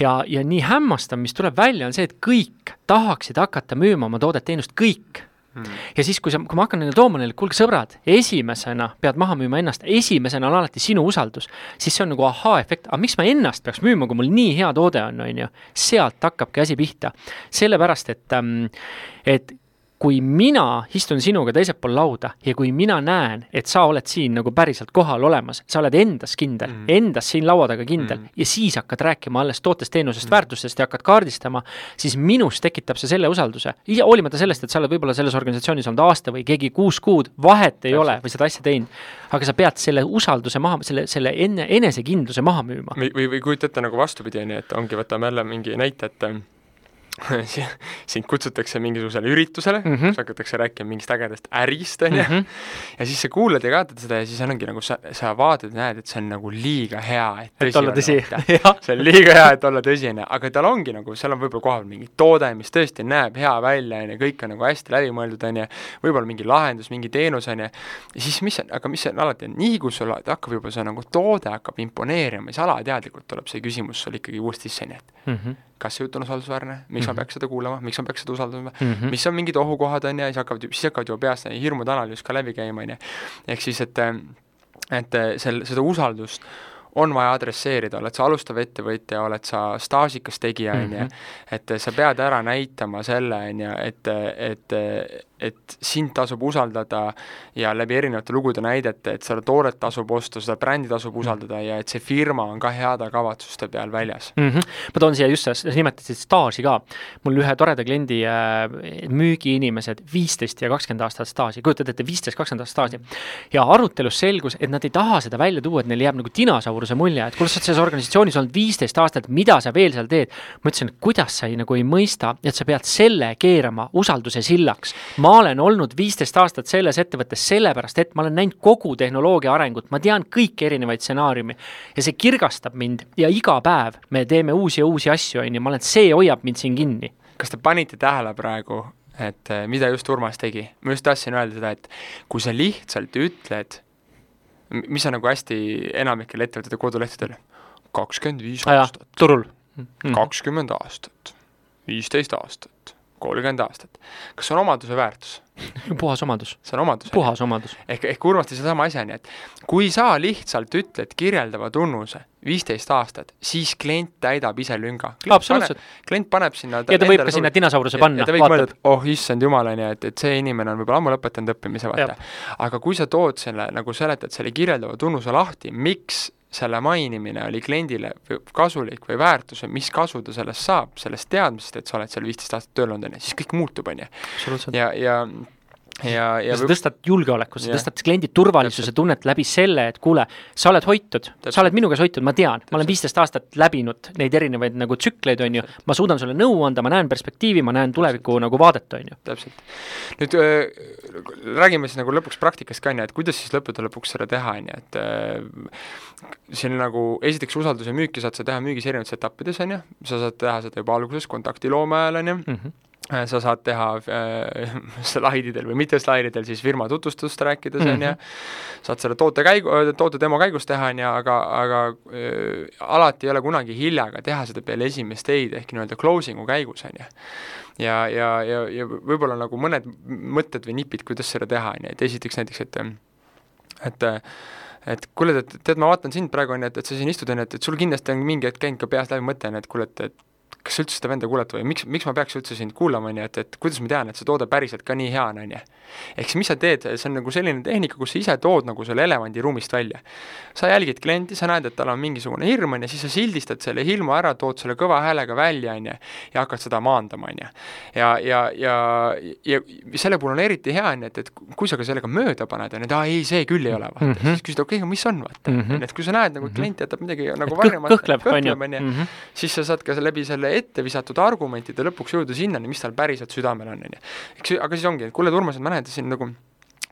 Ja, ja nii hämmastav, mis tuleb välja, on see, et kõik tahaksid hakata müüma oma toodet-teenust, kõik Hmm. ja siis, kui sa, kui ma hakkan neile tooma neile, kuulge sõbrad, esimesena pead maha müüma ennast, esimesena on alati sinu usaldus, siis see on nagu ahaa-efekt, aga miks ma ennast peaks müüma, kui mul nii hea toode on, on ju. sealt hakkabki asi pihta. sellepärast, et, ähm, et kui mina istun sinuga teisel pool lauda ja kui mina näen, et sa oled siin nagu päriselt kohal olemas, sa oled endas kindel mm., endas siin laua taga kindel mm. ja siis hakkad rääkima alles tootest, teenusest mm., väärtustest ja hakkad kaardistama, siis minus tekitab see selle usalduse. hoolimata sellest, et sa oled võib-olla selles organisatsioonis olnud aasta või keegi kuus kuud, vahet ei Täpselt. ole või seda asja teinud. aga sa pead selle usalduse maha, selle, selle enne, enesekindluse maha müüma. või, või, või kujuta ette nagu vastupidi, on ju, et ongi, võtame jälle mingi näite, et sind kutsutakse mingisugusele üritusele mm, -hmm. kus hakatakse rääkima mingist ägedast ärist, on ju, Mhm. ja siis sa kuulad ja vaatad seda ja siis ongi nagu sa, sa vaatad ja näed, et see on nagu liiga hea, et tõsi et olla tõsi, jah. see on liiga hea, et olla tõsi, on ju, aga tal ongi nagu, seal on võib-olla kohal mingi toode, mis tõesti näeb hea välja, on ju, kõik on nagu hästi läbimõeldud, on ju, võib-olla mingi lahendus, mingi teenus, on ju, ja siis mis on, aga mis on alati, nii kui sul hakkab juba see nagu toode hakkab imponeerima, siis alateadlikult tuleb see küsimus sul ikkagi uuesti sisse, nii et mm -hmm. Kas see jutt on usaldusväärne, miks mm -hmm. ma peaks seda kuulama, miks ma peaks seda usaldama mm, -hmm. mis on mingid ohukohad, on ju, ja siis hakkavad, siis hakkavad juba peas hirmude analüüs ka läbi käima, on ju. ehk siis, et, et sel-, seda usaldust on vaja adresseerida, oled sa alustav ettevõtja, oled sa staažikas tegija, on ju, Mhm. et sa pead ära näitama selle, on ju, et, et et sind tasub usaldada ja läbi erinevate lugude näidete, et seda toodet tasub osta, seda brändi tasub usaldada ja et see firma on ka heade kavatsuste peal väljas. mm. -hmm. ma toon siia just, sa nimetasid staaži ka. mul ühe toreda kliendi äh, müügiinimesed, viisteist ja kakskümmend aastat staaži, kujutad ette, viisteist, kakskümmend aastat staaži. ja arutelus selgus, et nad ei taha seda välja tuua, et neil jääb nagu dinosauruse mulje, et kuule, sa oled selles organisatsioonis olnud viisteist aastat, mida sa veel seal teed. ma ütlesin, et kuidas sa ei, nagu ei mõista, et sa pead selle keerama usalduse sillaks. ma olen olnud viisteist aastat selles ettevõttes sellepärast, et ma olen näinud kogu tehnoloogia arengut, ma tean kõiki erinevaid stsenaariume ja see kirgastab mind ja iga päev me teeme uusi ja uusi asju, on ju, ma olen, see hoiab mind siin kinni. kas te panite tähele praegu, et eh, mida just Urmas tegi? ma just tahtsin öelda seda, et kui sa lihtsalt ütled, mis on nagu hästi enamikel ettevõtete kodulehtedel, kakskümmend viis aastat, turul. kakskümmend aastat, viisteist aastat, kolmkümmend aastat. kas see on omaduse väärtus? puhas omadus, see on omadus. puhas omadus. ehk, ehk Urmas tõi sedasama asja, nii et kui sa lihtsalt ütled kirjeldava tunnuse viisteist aastat, siis klient täidab ise lünga. absoluutselt. klient paneb sinna ja ta võib ka sinna dinosauruse panna, et oh issand jumal, on ju, et, et see inimene on võib-olla ammu lõpetanud õppimise, vaata. aga kui sa tood selle, nagu seletad selle kirjeldava tunnuse lahti, miks selle mainimine oli kliendile kasulik või väärtus või mis kasu ta sellest saab, sellest teadmisest, et sa oled seal viisteist aastat tööl olnud, on ju, siis kõik muutub, on ju. ja, ja ja, ja sa tõstad julgeolekut, sa tõstad kliendi turvalisuse tunnet läbi selle, et kuule, sa oled hoitud, sa oled minu käes hoitud, ma tean, ma olen viisteist aastat läbinud neid erinevaid nagu tsükleid, on ju, ma suudan sulle nõu anda, ma näen perspektiivi, ma näen tuleviku nagu vaadet, on ju. täpselt. nüüd äh, räägime siis nagu lõpuks praktikast ka, on ju, et kuidas siis lõppude lõpuks seda teha, on ju, et äh, siin nagu esiteks usalduse müüki saad sa teha müügis erinevates etappides, on ju, sa saad teha seda juba alguses kontaktiloome ajal, on ju. Mm, -hmm sa saad teha äh, slaididel või mitte slaididel siis firma tutvustust rääkides, on ju, saad selle toote käigu, toote demo käigus teha, on ju, aga, aga äh, alati ei ole kunagi hilja ka teha seda peale esimest teid ehk nii-öelda closing'u käigus, on ju. ja, ja, ja, ja võib-olla nagu mõned mõtted või nipid, kuidas seda teha, on ju, et esiteks näiteks, et et et kuule, et tead, ma vaatan sind praegu, on ju, et, et sa siin istud, on ju, et, et sul kindlasti on mingi hetk käinud ka peast läbi mõte, on ju, et kuule, et, et kas sa üldse seda venda kuulad või miks, miks ma peaks üldse sind kuulama, on ju, et, et kuidas ma tean, et see toode päriselt ka nii hea on, on ju. ehk siis mis sa teed, see on nagu selline tehnika, kus sa ise tood nagu selle elevandi ruumist välja. sa jälgid klienti, sa näed, et tal on mingisugune hirm, on ju, siis sa sildistad selle hirmu ära, tood selle kõva häälega välja, on ju, ja hakkad seda maandama, on ju. ja, ja, ja, ja selle puhul on eriti hea, on ju, et, et kui sa ka sellega mööda paned, on ju, et aa ei, see küll ei ole, vaata mm, -hmm. siis küsid, okei okay,, aga mis on, vaata mm. -hmm. et kui sa näed nagu klient jätab midagi nagu varjamata, kõhkleb, on ju, mhm. siis sa saad ka läbi selle ette visatud argumentide lõpuks jõuda sinnani, mis tal päriselt südamel on, on ju. eks, aga siis ongi, et kuule, Urmas, et ma näen, et siin nagu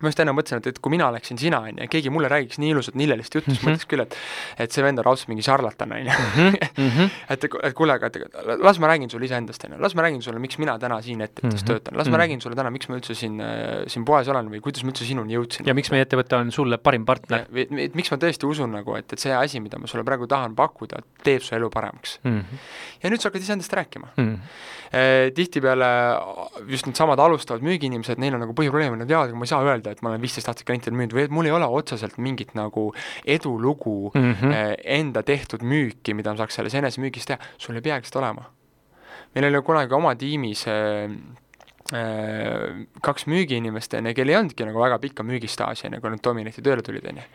ma just enne mõtlesin, et, et kui mina oleksin sina, on ju, ja keegi mulle räägiks nii ilusat niljelist juttu, siis mm -hmm. mõtleks küll, et et see vend on raudselt mingi šarlatan, on ju. Mhm. et, et kuule, aga las ma räägin sulle iseendast, on ju, las ma räägin sulle, miks mina täna siin ettevõttes mm -hmm. töötan, las ma räägin sulle täna, miks ma üldse siin äh,, siin poes olen või kuidas ma üldse sinuni jõudsin. ja miks meie ettevõte on sulle parim partner. et, miks ma tõesti usun nagu, et, et see asi, mida ma sulle praegu tahan pakkuda, teeb su elu paremaks mm. -hmm. ja nüüd sa hakkad iseendast rääkima mm. -hmm. Tihtipeale just needsamad alustavad müügiinimesed, neil on nagu põhiprobleem, nad teavad, aga ma ei saa öelda, et ma olen viisteist aastat klientidele müünud või et mul ei ole otseselt mingit nagu edulugu mm -hmm. enda tehtud müüki, mida ma saaks selles enesemüügis teha, sul ei peagi seda olema. meil oli kunagi oma tiimis kaks müügiinimest, on ju, kel ei olnudki nagu väga pikka müügistaaži, ju, kui nad Dominati tööle tulid, on ju.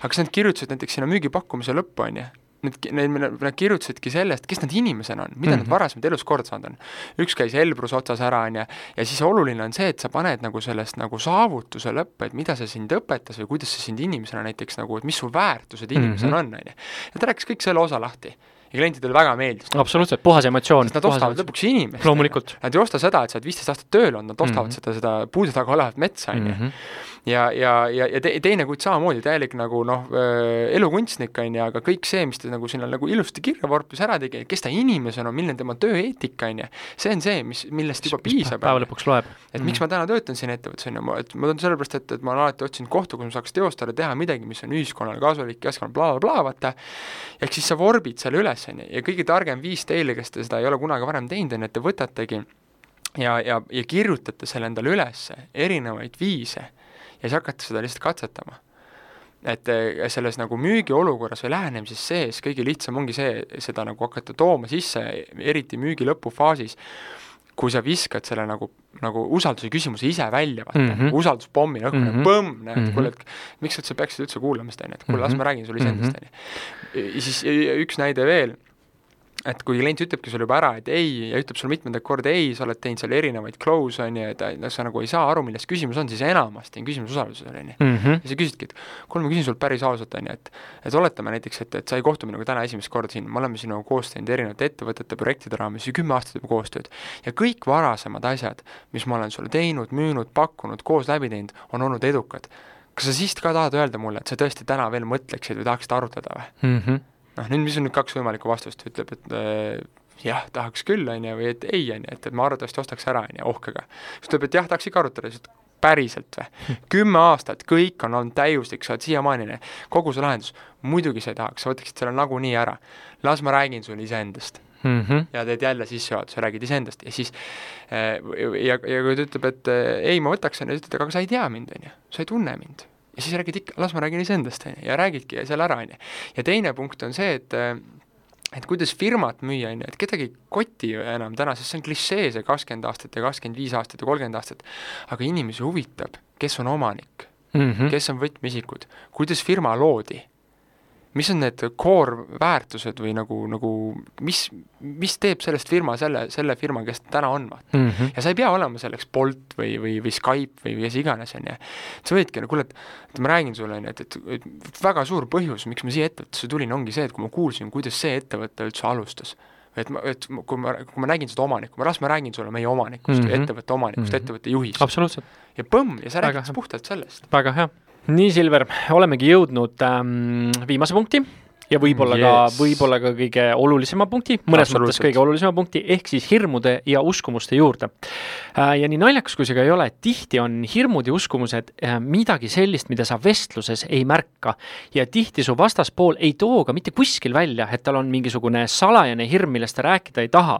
aga siis nad kirjutasid näiteks sinna müügipakkumise lõppu, on ju, need, need, nad kirjutasidki sellest, kes nad inimesena on, mida mm -hmm. nad mhm. varasemalt elus korda saanud on. üks käis Elbrus otsas ära, on ju, ja siis oluline on see, et sa paned nagu sellest nagu saavutuse lõppu, et mida see sind õpetas või kuidas see sind inimesena näiteks nagu, et mis su väärtused inimesena mm -hmm. on, on ju. ja ta rääkis kõik selle osa lahti ja klientidele väga meeldis. absoluutselt, puhas emotsioon. nad ostavad lõpuks inimest. loomulikult. Nad ei osta seda, et sa oled viisteist aastat tööl olnud, nad ostavad mm -hmm. seda, seda puude taga olevat metsa, on ju. Mhm. ja, ja, ja, ja te, teine kutt samamoodi, täielik nagu noh, elukunstnik, on ju, aga kõik see, mis ta nagu sinna nagu ilusti kirja vorpis ära tegi, kes ta inimesena on, milline tema tööeetika, on ju, see on see, mis, millest juba piisab. päeva lõpuks loeb. et miks ma täna töötan siin ettevõttes, on ju, et ma töötan sellepärast, et, et ma olen alati otsinud kohta, kus ma saaks teostada, teha midagi, mis on ühiskonnale kasulik, keskkonnale blablabla, vaata, ehk siis sa vorbid selle üles, on ju, ja kõige targem viis teile, kes te seda ei ole kunagi varem teinud, on, et te võtategi ja, ja, ja kirjutate selle endale üles, erinevaid viise, ja siis hakkate seda lihtsalt katsetama. et eh, selles nagu müügiolukorras või lähenemises sees kõige lihtsam ongi see, seda nagu hakata tooma sisse, eriti müügi lõpufaasis, kui sa viskad selle nagu, nagu usalduse küsimuse ise välja, vaata mm -hmm., usalduspommi õhku mm, -hmm. põmm, näed mm, -hmm. kuule, et miks sa üldse peaksid üldse kuulama seda, on ju, et kuule, las ma räägin sulle iseendast, on ju. ja siis üks näide veel et kui klient ütlebki sulle juba ära, et ei, ja ütleb sulle mitmendat korda ei, sa oled teinud seal erinevaid close, on ju, et noh, sa nagu ei saa aru, milles küsimus on, siis enamasti on küsimus usalduses, on ju. Mhm. ja sa küsidki, et kuule, ma küsin sult päris ausalt, on ju, et et oletame näiteks, et, et sa ei kohtu minuga täna esimest korda siin, me oleme sinuga koos teinud erinevate ettevõtete projektide raames ju kümme aastat juba koostööd. ja kõik varasemad asjad, mis ma olen sulle teinud, müünud, pakkunud, koos läbi teinud, on olnud edukad. kas sa siis ka tahad öelda mulle, et sa tõesti täna veel mõtleksid või tahaksid arutada või mm? -hmm noh, nüüd mis on nüüd kaks võimalikku vastust, ütleb, et äh, jah, tahaks küll, on ju, või et ei, on ju, et, et ma arvatavasti ostaks ära, on ju, ohkega. siis ütleb, et jah, tahaks ikka arutada, siis ütleb, päriselt või? kümme aastat, kõik on olnud täiuslik, sa oled siiamaani, kogu see lahendus, muidugi sa ei tahaks, sa võtaksid selle nagunii ära. las ma räägin sulle iseendast mm. -hmm. ja teed jälle sissejuhatuse, räägid iseendast ja siis äh, ja, ja kui ta ütleb, et äh, ei, ma võtaks, on ju, ütled, aga sa ei tea mind, on ju, sa ei tunne mind ja siis räägid ikka, las ma räägin iseendast, on ju, ja räägidki selle ära, on ju. ja teine punkt on see, et et kuidas firmat müüa, on ju, et kedagi ei koti ju enam täna, sest see on klišee, see kakskümmend aastat ja kakskümmend viis aastat ja kolmkümmend aastat, aga inimesi huvitab, kes on omanik mm, -hmm. kes on võtmeisikud, kuidas firma loodi mis on need core väärtused või nagu, nagu mis, mis teeb sellest firma selle, selle firma, kes ta täna on, vaata mm. -hmm. ja sa ei pea olema selleks Bolt või, või, või Skype või kes iganes, on ju. sa võidki, no kuule, et, ma räägin sulle, on ju, et, et, et väga suur põhjus, miks ma siia ettevõttesse tulin, ongi see, et kui ma kuulsin, kuidas see ettevõte üldse alustas et ma, et kui ma, kui ma nägin seda omanikku, las ma räägin sulle meie omanikust mm, -hmm. ettevõtte omanikust mm, -hmm. ettevõtte juhist. absoluutselt. ja põmm, ja sa räägid puhtalt sellest. väga hea nii, Silver, olemegi jõudnud ähm, viimase punkti ja võib-olla yes. ka, võib-olla ka kõige olulisema punkti, mõnes mõttes kõige olulisema punkti, ehk siis hirmude ja uskumuste juurde. Äh, ja nii naljakas, kui see ka ei ole, tihti on hirmud ja uskumused äh, midagi sellist, mida sa vestluses ei märka. ja tihti su vastaspool ei too ka mitte kuskil välja, et tal on mingisugune salajane hirm, millest ta rääkida ei taha.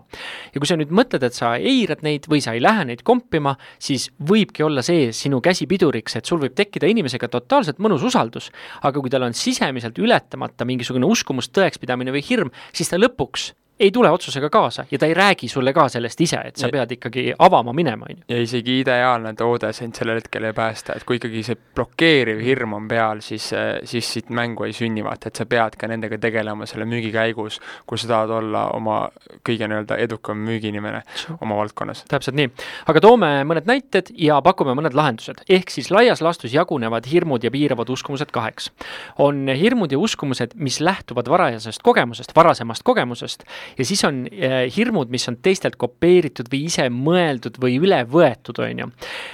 ja kui sa nüüd mõtled, et sa eirad neid või sa ei lähe neid kompima, siis võibki olla see sinu käsi piduriks, et sul võib tekkida inimesega totaalselt mõnus usaldus, aga kui tal on sisemiselt ületamata mingisugune uskumus, tõekspidamine või hirm, siis ta lõpuks ei tule otsusega kaasa ja ta ei räägi sulle ka sellest ise, et sa ja, pead ikkagi avama minema, on ju. ja isegi ideaalne toode sind sellel hetkel ei päästa, et kui ikkagi see blokeeriv hirm on peal, siis, siis siit mängu ei sünni, vaata, et sa pead ka nendega tegelema selle müügi käigus, kui sa tahad olla oma kõige nii-öelda edukam müügiinimene oma valdkonnas. täpselt nii. aga toome mõned näited ja pakume mõned lahendused. ehk siis laias laastus jagunevad hirmud ja piiravad uskumused kaheks. on hirmud ja uskumused, mis lähtuvad varajasest kogemusest, varasemast kogemusest ja siis on äh, hirmud, mis on teistelt kopeeritud või ise mõeldud või üle võetud, on ju.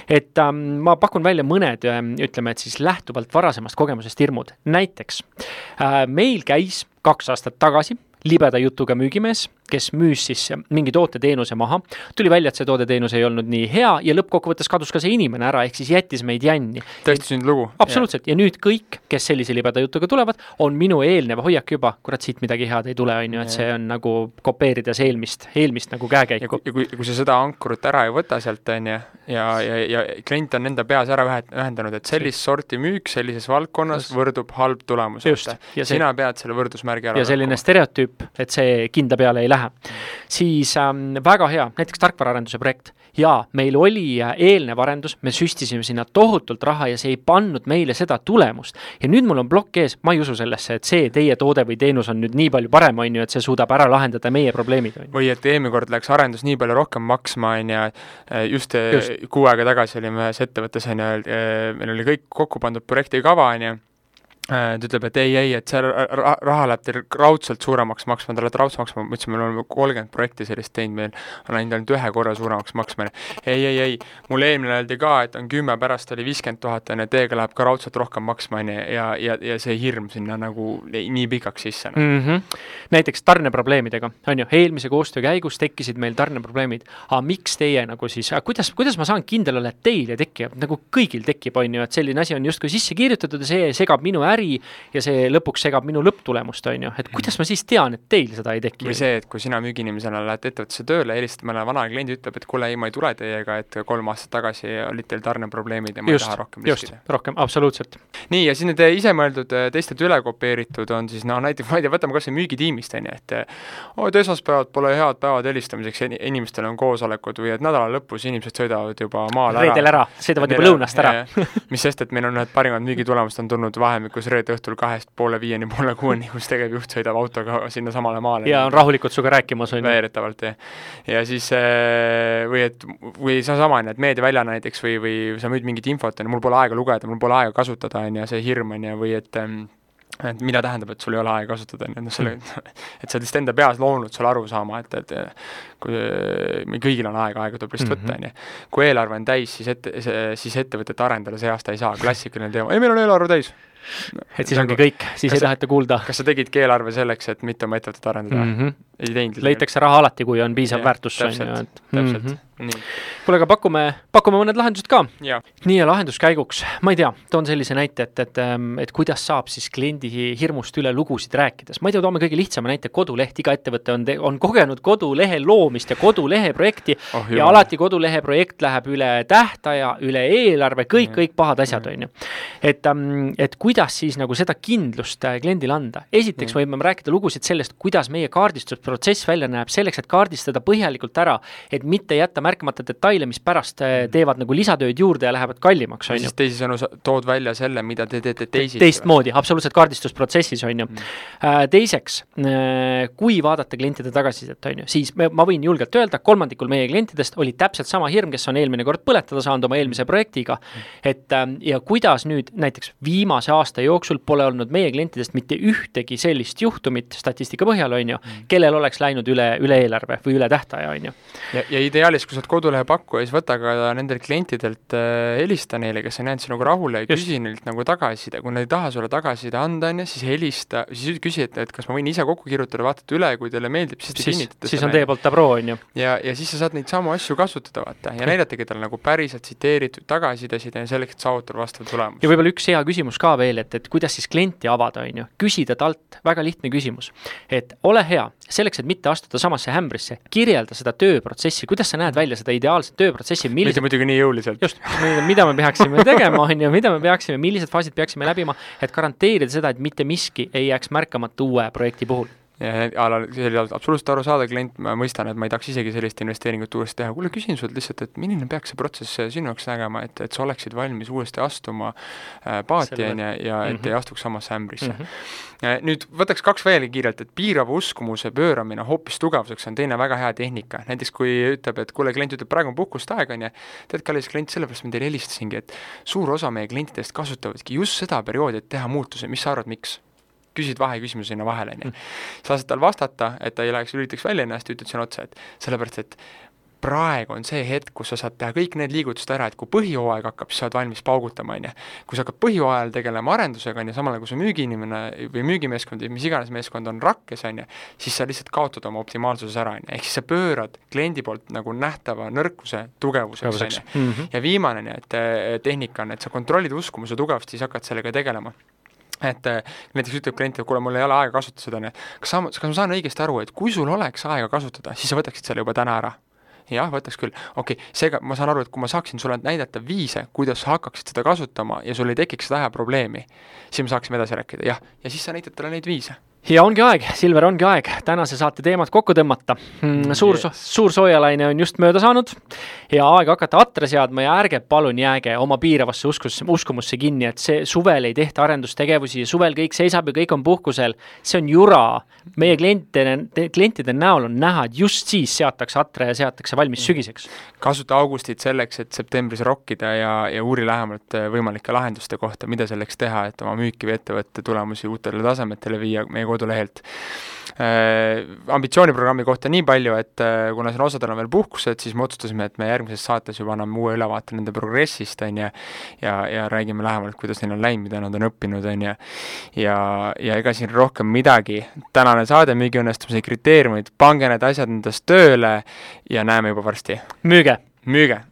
et ähm, ma pakun välja mõned äh,, ütleme, et siis lähtuvalt varasemast kogemusest hirmud, näiteks äh, meil käis kaks aastat tagasi libeda jutuga müügimees kes müüs siis mingi toote-teenuse maha. tuli välja, et see toode-teenus ei olnud nii hea ja lõppkokkuvõttes kadus ka see inimene ära, ehk siis jättis meid jänni. tõesti sündinud lugu. absoluutselt, ja nüüd kõik, kes sellise libeda jutuga tulevad, on minu eelnev hoiak juba, kurat, siit midagi head ei tule, on ju, et see on nagu kopeerides eelmist, eelmist nagu käekäiku. ja kui, kui sa seda ankrut ära ei võta sealt, on ju, ja, ja, ja klient on enda peas ära ühendanud, et sellist sorti müük sellises valdkonnas just. võrdub halb tulemus. sina pead selle võrdusmärgi ära ja selline stereotüüp, et see kinda peale ei lähe lähe, siis ähm, väga hea, näiteks tarkvaraarenduse projekt. jaa, meil oli äh, eelnev arendus, me süstisime sinna tohutult raha ja see ei pannud meile seda tulemust. ja nüüd mul on plokk ees, ma ei usu sellesse, et see teie toode või teenus on nüüd nii palju parem, on ju, et see suudab ära lahendada meie probleemid. või et eelmine kord läks arendus nii palju rohkem maksma, on ju, äh, just, äh, just kuu aega tagasi olime ühes ettevõttes, on ju, meil oli kõik kokku pandud projektikava, on ju ta ütleb, et ei, ei, et see raha läheb teil raudselt suuremaks maksma, te olete raudselt maksma, ma ütlesin, me oleme kolmkümmend projekti sellist teinud, meil on läinud ainult ühe korra suuremaks maksma. ei, ei, ei, mulle eelmine öeldi ka, et on kümme, pärast oli viiskümmend tuhat, on ju, teiega läheb ka raudselt rohkem maksma, on ju, ja, ja, ja see hirm sinna nagu nii pikaks sisse no.. Mm -hmm. näiteks tarneprobleemidega, on ju, eelmise koostöö käigus tekkisid meil tarneprobleemid, aga miks teie nagu siis, kuidas, kuidas ma saan kindel olla, et teil ei teki, nagu kõigil tekib, on ju, et selline asi on justkui sisse kirjutatud ja see segab minu äri äri ja see lõpuks segab minu lõpptulemust, on ju, et kuidas ma siis tean, et teil seda ei teki? või see, et kui sina müügiinimesena lähed ettevõttesse tööle, helistad mõnele vanale kliendi, ütleb, et kuule, ei, ma ei tule teiega, et kolm aastat tagasi olid teil tarneprobleemid ja ma just, ei taha rohkem just, riskida. rohkem, absoluutselt. nii, ja siis need isemõeldud, teistelt üle kopeeritud on siis noh, näiteks ma ei tea, võtame kas või müügitiimist, on ju, et et esmaspäevad pole head päevad helistamiseks, inimestel on koosolekud või et nädala lõpus inimesed sõidavad juba maale ära. reedel ära, sõidavad juba lõunast ära. mis sest, et meil on ühed parimad müügitulemused on tulnud vahemikus reede õhtul kahest poole viieni, poole kuueni, kus tegevjuht sõidab autoga sinnasamale maale. ja on rahulikult sinuga rääkimas, on ju. veeretavalt, jah. ja siis äh, või et, või seesama, on ju, et meediaväljana näiteks või, või sa müüd mingit infot, on ju, mul pole aega lugeda, mul pole aega kasutada, on ju, see hirm, on ju, või et ähm, et mida tähendab, et sul ei ole aega kasutada, on ju, noh selle, et sa oled lihtsalt enda peas loonud selle aru saama, et, et kui meil kõigil on aega, aega tuleb lihtsalt mm -hmm. võtta, on ju. kui eelarve on täis, siis ette, siis ettevõtet arendada see aasta ei saa, klassikaline teema, ei, meil on eelarve täis et siis ongi kõik, siis ei taheta kuulda. kas sa tegidki eelarve selleks, et mitte oma ettevõtet arendada mm? -hmm. ei teinud. leitakse raha alati, kui on piisav ja, väärtus, on ju, et. täpselt mm, -hmm nii. kuule, aga pakume, pakume mõned lahendused ka. nii ja lahenduskäiguks, ma ei tea, toon sellise näite, et, et, ähm, et kuidas saab siis kliendi hirmust üle lugusid rääkides. ma ei tea, toome kõige lihtsama näite, koduleht, iga ettevõte on, on kogenud kodulehe loomist ja kodulehe projekti oh, ja alati kodulehe projekt läheb üle tähtaja, üle eelarve, kõik, kõik pahad asjad, on ju. et, ähm, et kuidas siis nagu seda kindlust äh, kliendile anda. esiteks mm. võime rääkida lugusid sellest, kuidas meie kaardistusprotsess välja näeb, selleks, et kaardistada põhjalikult ära, et mitte jätta märkamata detaile, mis pärast äh, mm. teevad nagu lisatööd juurde ja lähevad kallimaks, on ju. siis teisisõnu sa tood välja selle, mida te teete teisiti. teistmoodi, absoluutselt kaardistusprotsessis, on ju. Mm. Äh, teiseks, kui vaadata klientide tagasisidet, on ju, siis me, ma võin julgelt öelda, kolmandikul meie klientidest oli täpselt sama hirm, kes on eelmine kord põletada saanud oma eelmise projektiga. et ja kuidas nüüd näiteks viimase aasta jooksul pole olnud meie klientidest mitte ühtegi sellist juhtumit statistika põhjal, on ju, kellel oleks läinud üle, üle eelarve või üle tähtaja, on ju. ja, ja ideaalis, kui sa oled kodulehe pakkuja, siis võta ka nendelt klientidelt äh,, helista neile, kes on jäänud sinuga rahule ja küsi neilt nagu tagasiside, kui nad ei taha sulle tagasiside anda, on ju, siis helista, siis küsi, et, et kas ma võin ise kokku kirjutada, vaatate üle, kui teile meeldib, siis te kinnitate siis on teie poolt pro, on ju. ja, ja siis sa saad neid samu asju kasutada, vaata, ja näidatagi talle nagu päriselt tsiteeritud tagasisidesid ja selleks, et saavutada vastav tulemus. ja võib-olla üks hea küsimus ka veel, et, et kuidas siis klienti avada, on ju, küsida talt, väga lihtne küsimus, et ole hea, selleks, et mitte astuda samasse ämbrisse, kirjelda seda tööprotsessi, kuidas sa näed välja välja seda ideaalset tööprotsessi, millised mitte muidugi nii jõuliselt. just, mida me peaksime tegema, on ju, mida me peaksime, millised faasid peaksime läbima, et garanteerida seda, et mitte miski ei jääks märkamata uue projekti puhul ja alal, see oli absoluutselt arusaadav klient, ma mõistan, et ma ei tahaks isegi sellist investeeringut uuesti teha, kuule küsin sult lihtsalt, et milline peaks see protsess sinu jaoks nägema, et, et sa oleksid valmis uuesti astuma äh, paati, on ju, ja et mm -hmm. ei astuks samasse ämbrisse mm. -hmm. nüüd võtaks kaks veelgi kiirelt, et piirava uskumuse pööramine hoopis tugevuseks on teine väga hea tehnika, näiteks kui ütleb, et kuule, klient ütleb, praegu on puhkust aeg, on ju, tead, kallis klient, sellepärast ma teile helistasingi, et suur osa meie klientidest kasutavadki just seda perioodi, et teha muutusi, mis sa arvad, miks? Küsid vaheküsimuse sinna vahele, on ju. sa saad tal vastata, et ta ei läheks, lülitaks välja ennast ja ütled sinna otsa, et sellepärast, et praegu on see hetk, kus sa saad teha kõik need liigutused ära, et kui põhihooaeg hakkab, siis sa oled valmis paugutama, on ju. kui sa hakkad põhihooajal tegelema arendusega, on ju, samal ajal kui su müügiinimene või müügimeeskond või mis iganes meeskond on rakkes, on ju, siis sa lihtsalt kaotad oma optimaalsuses ära, on ju, ehk siis sa pöörad kliendi poolt nagu nähtava nõrkuse tugevuseks, on ju. Mhm. ja viimane, nii et eh, tehnika on, et sa kontrollid uskumuse tugevust, siis hakkad sellega tegelema et äh, näiteks ütleb klient, et kuule, mul ei ole aega kasutada seda, kas sa, kas ma saan õigesti aru, et kui sul oleks aega kasutada, siis sa võtaksid selle juba täna ära? jah, võtaks küll. okei okay,, seega ma saan aru, et kui ma saaksin sulle näidata viise, kuidas sa hakkaksid seda kasutama ja sul ei tekiks seda probleemi, siis me saaksime edasi rääkida, jah, ja siis sa näitad talle neid viise ja ongi aeg, Silver, ongi aeg tänase saate teemad kokku tõmmata mm,. suur yes., suur soojalaine on just mööda saanud ja aeg hakata atre seadma ja ärge palun jääge oma piiravasse uskus, uskumusse kinni, et see suvel ei tehta arendustegevusi ja suvel kõik seisab ja kõik on puhkusel. see on jura. meie klientide, klientide näol on näha, et just siis seatakse atre ja seatakse valmis mm. sügiseks. kasuta augustit selleks, et septembris rokkida ja, ja uuri lähemalt äh, võimalike lahenduste kohta, mida selleks teha, et oma müüki või ettevõtte tulemusi uutele tasemetele viia meie kodulehelt äh,. ambitsiooniprogrammi kohta nii palju, et äh, kuna siin osadel on veel puhkused, siis me otsustasime, et me järgmises saates juba anname uue ülevaate nende progressist, on ju, ja, ja räägime lähemalt, kuidas neil on läinud, mida nad on õppinud, on ju, ja, ja ega siin rohkem midagi. tänane saade Müügiõnnestumise kriteeriumid, pange need asjad endast tööle ja näeme juba varsti. müüge! müüge!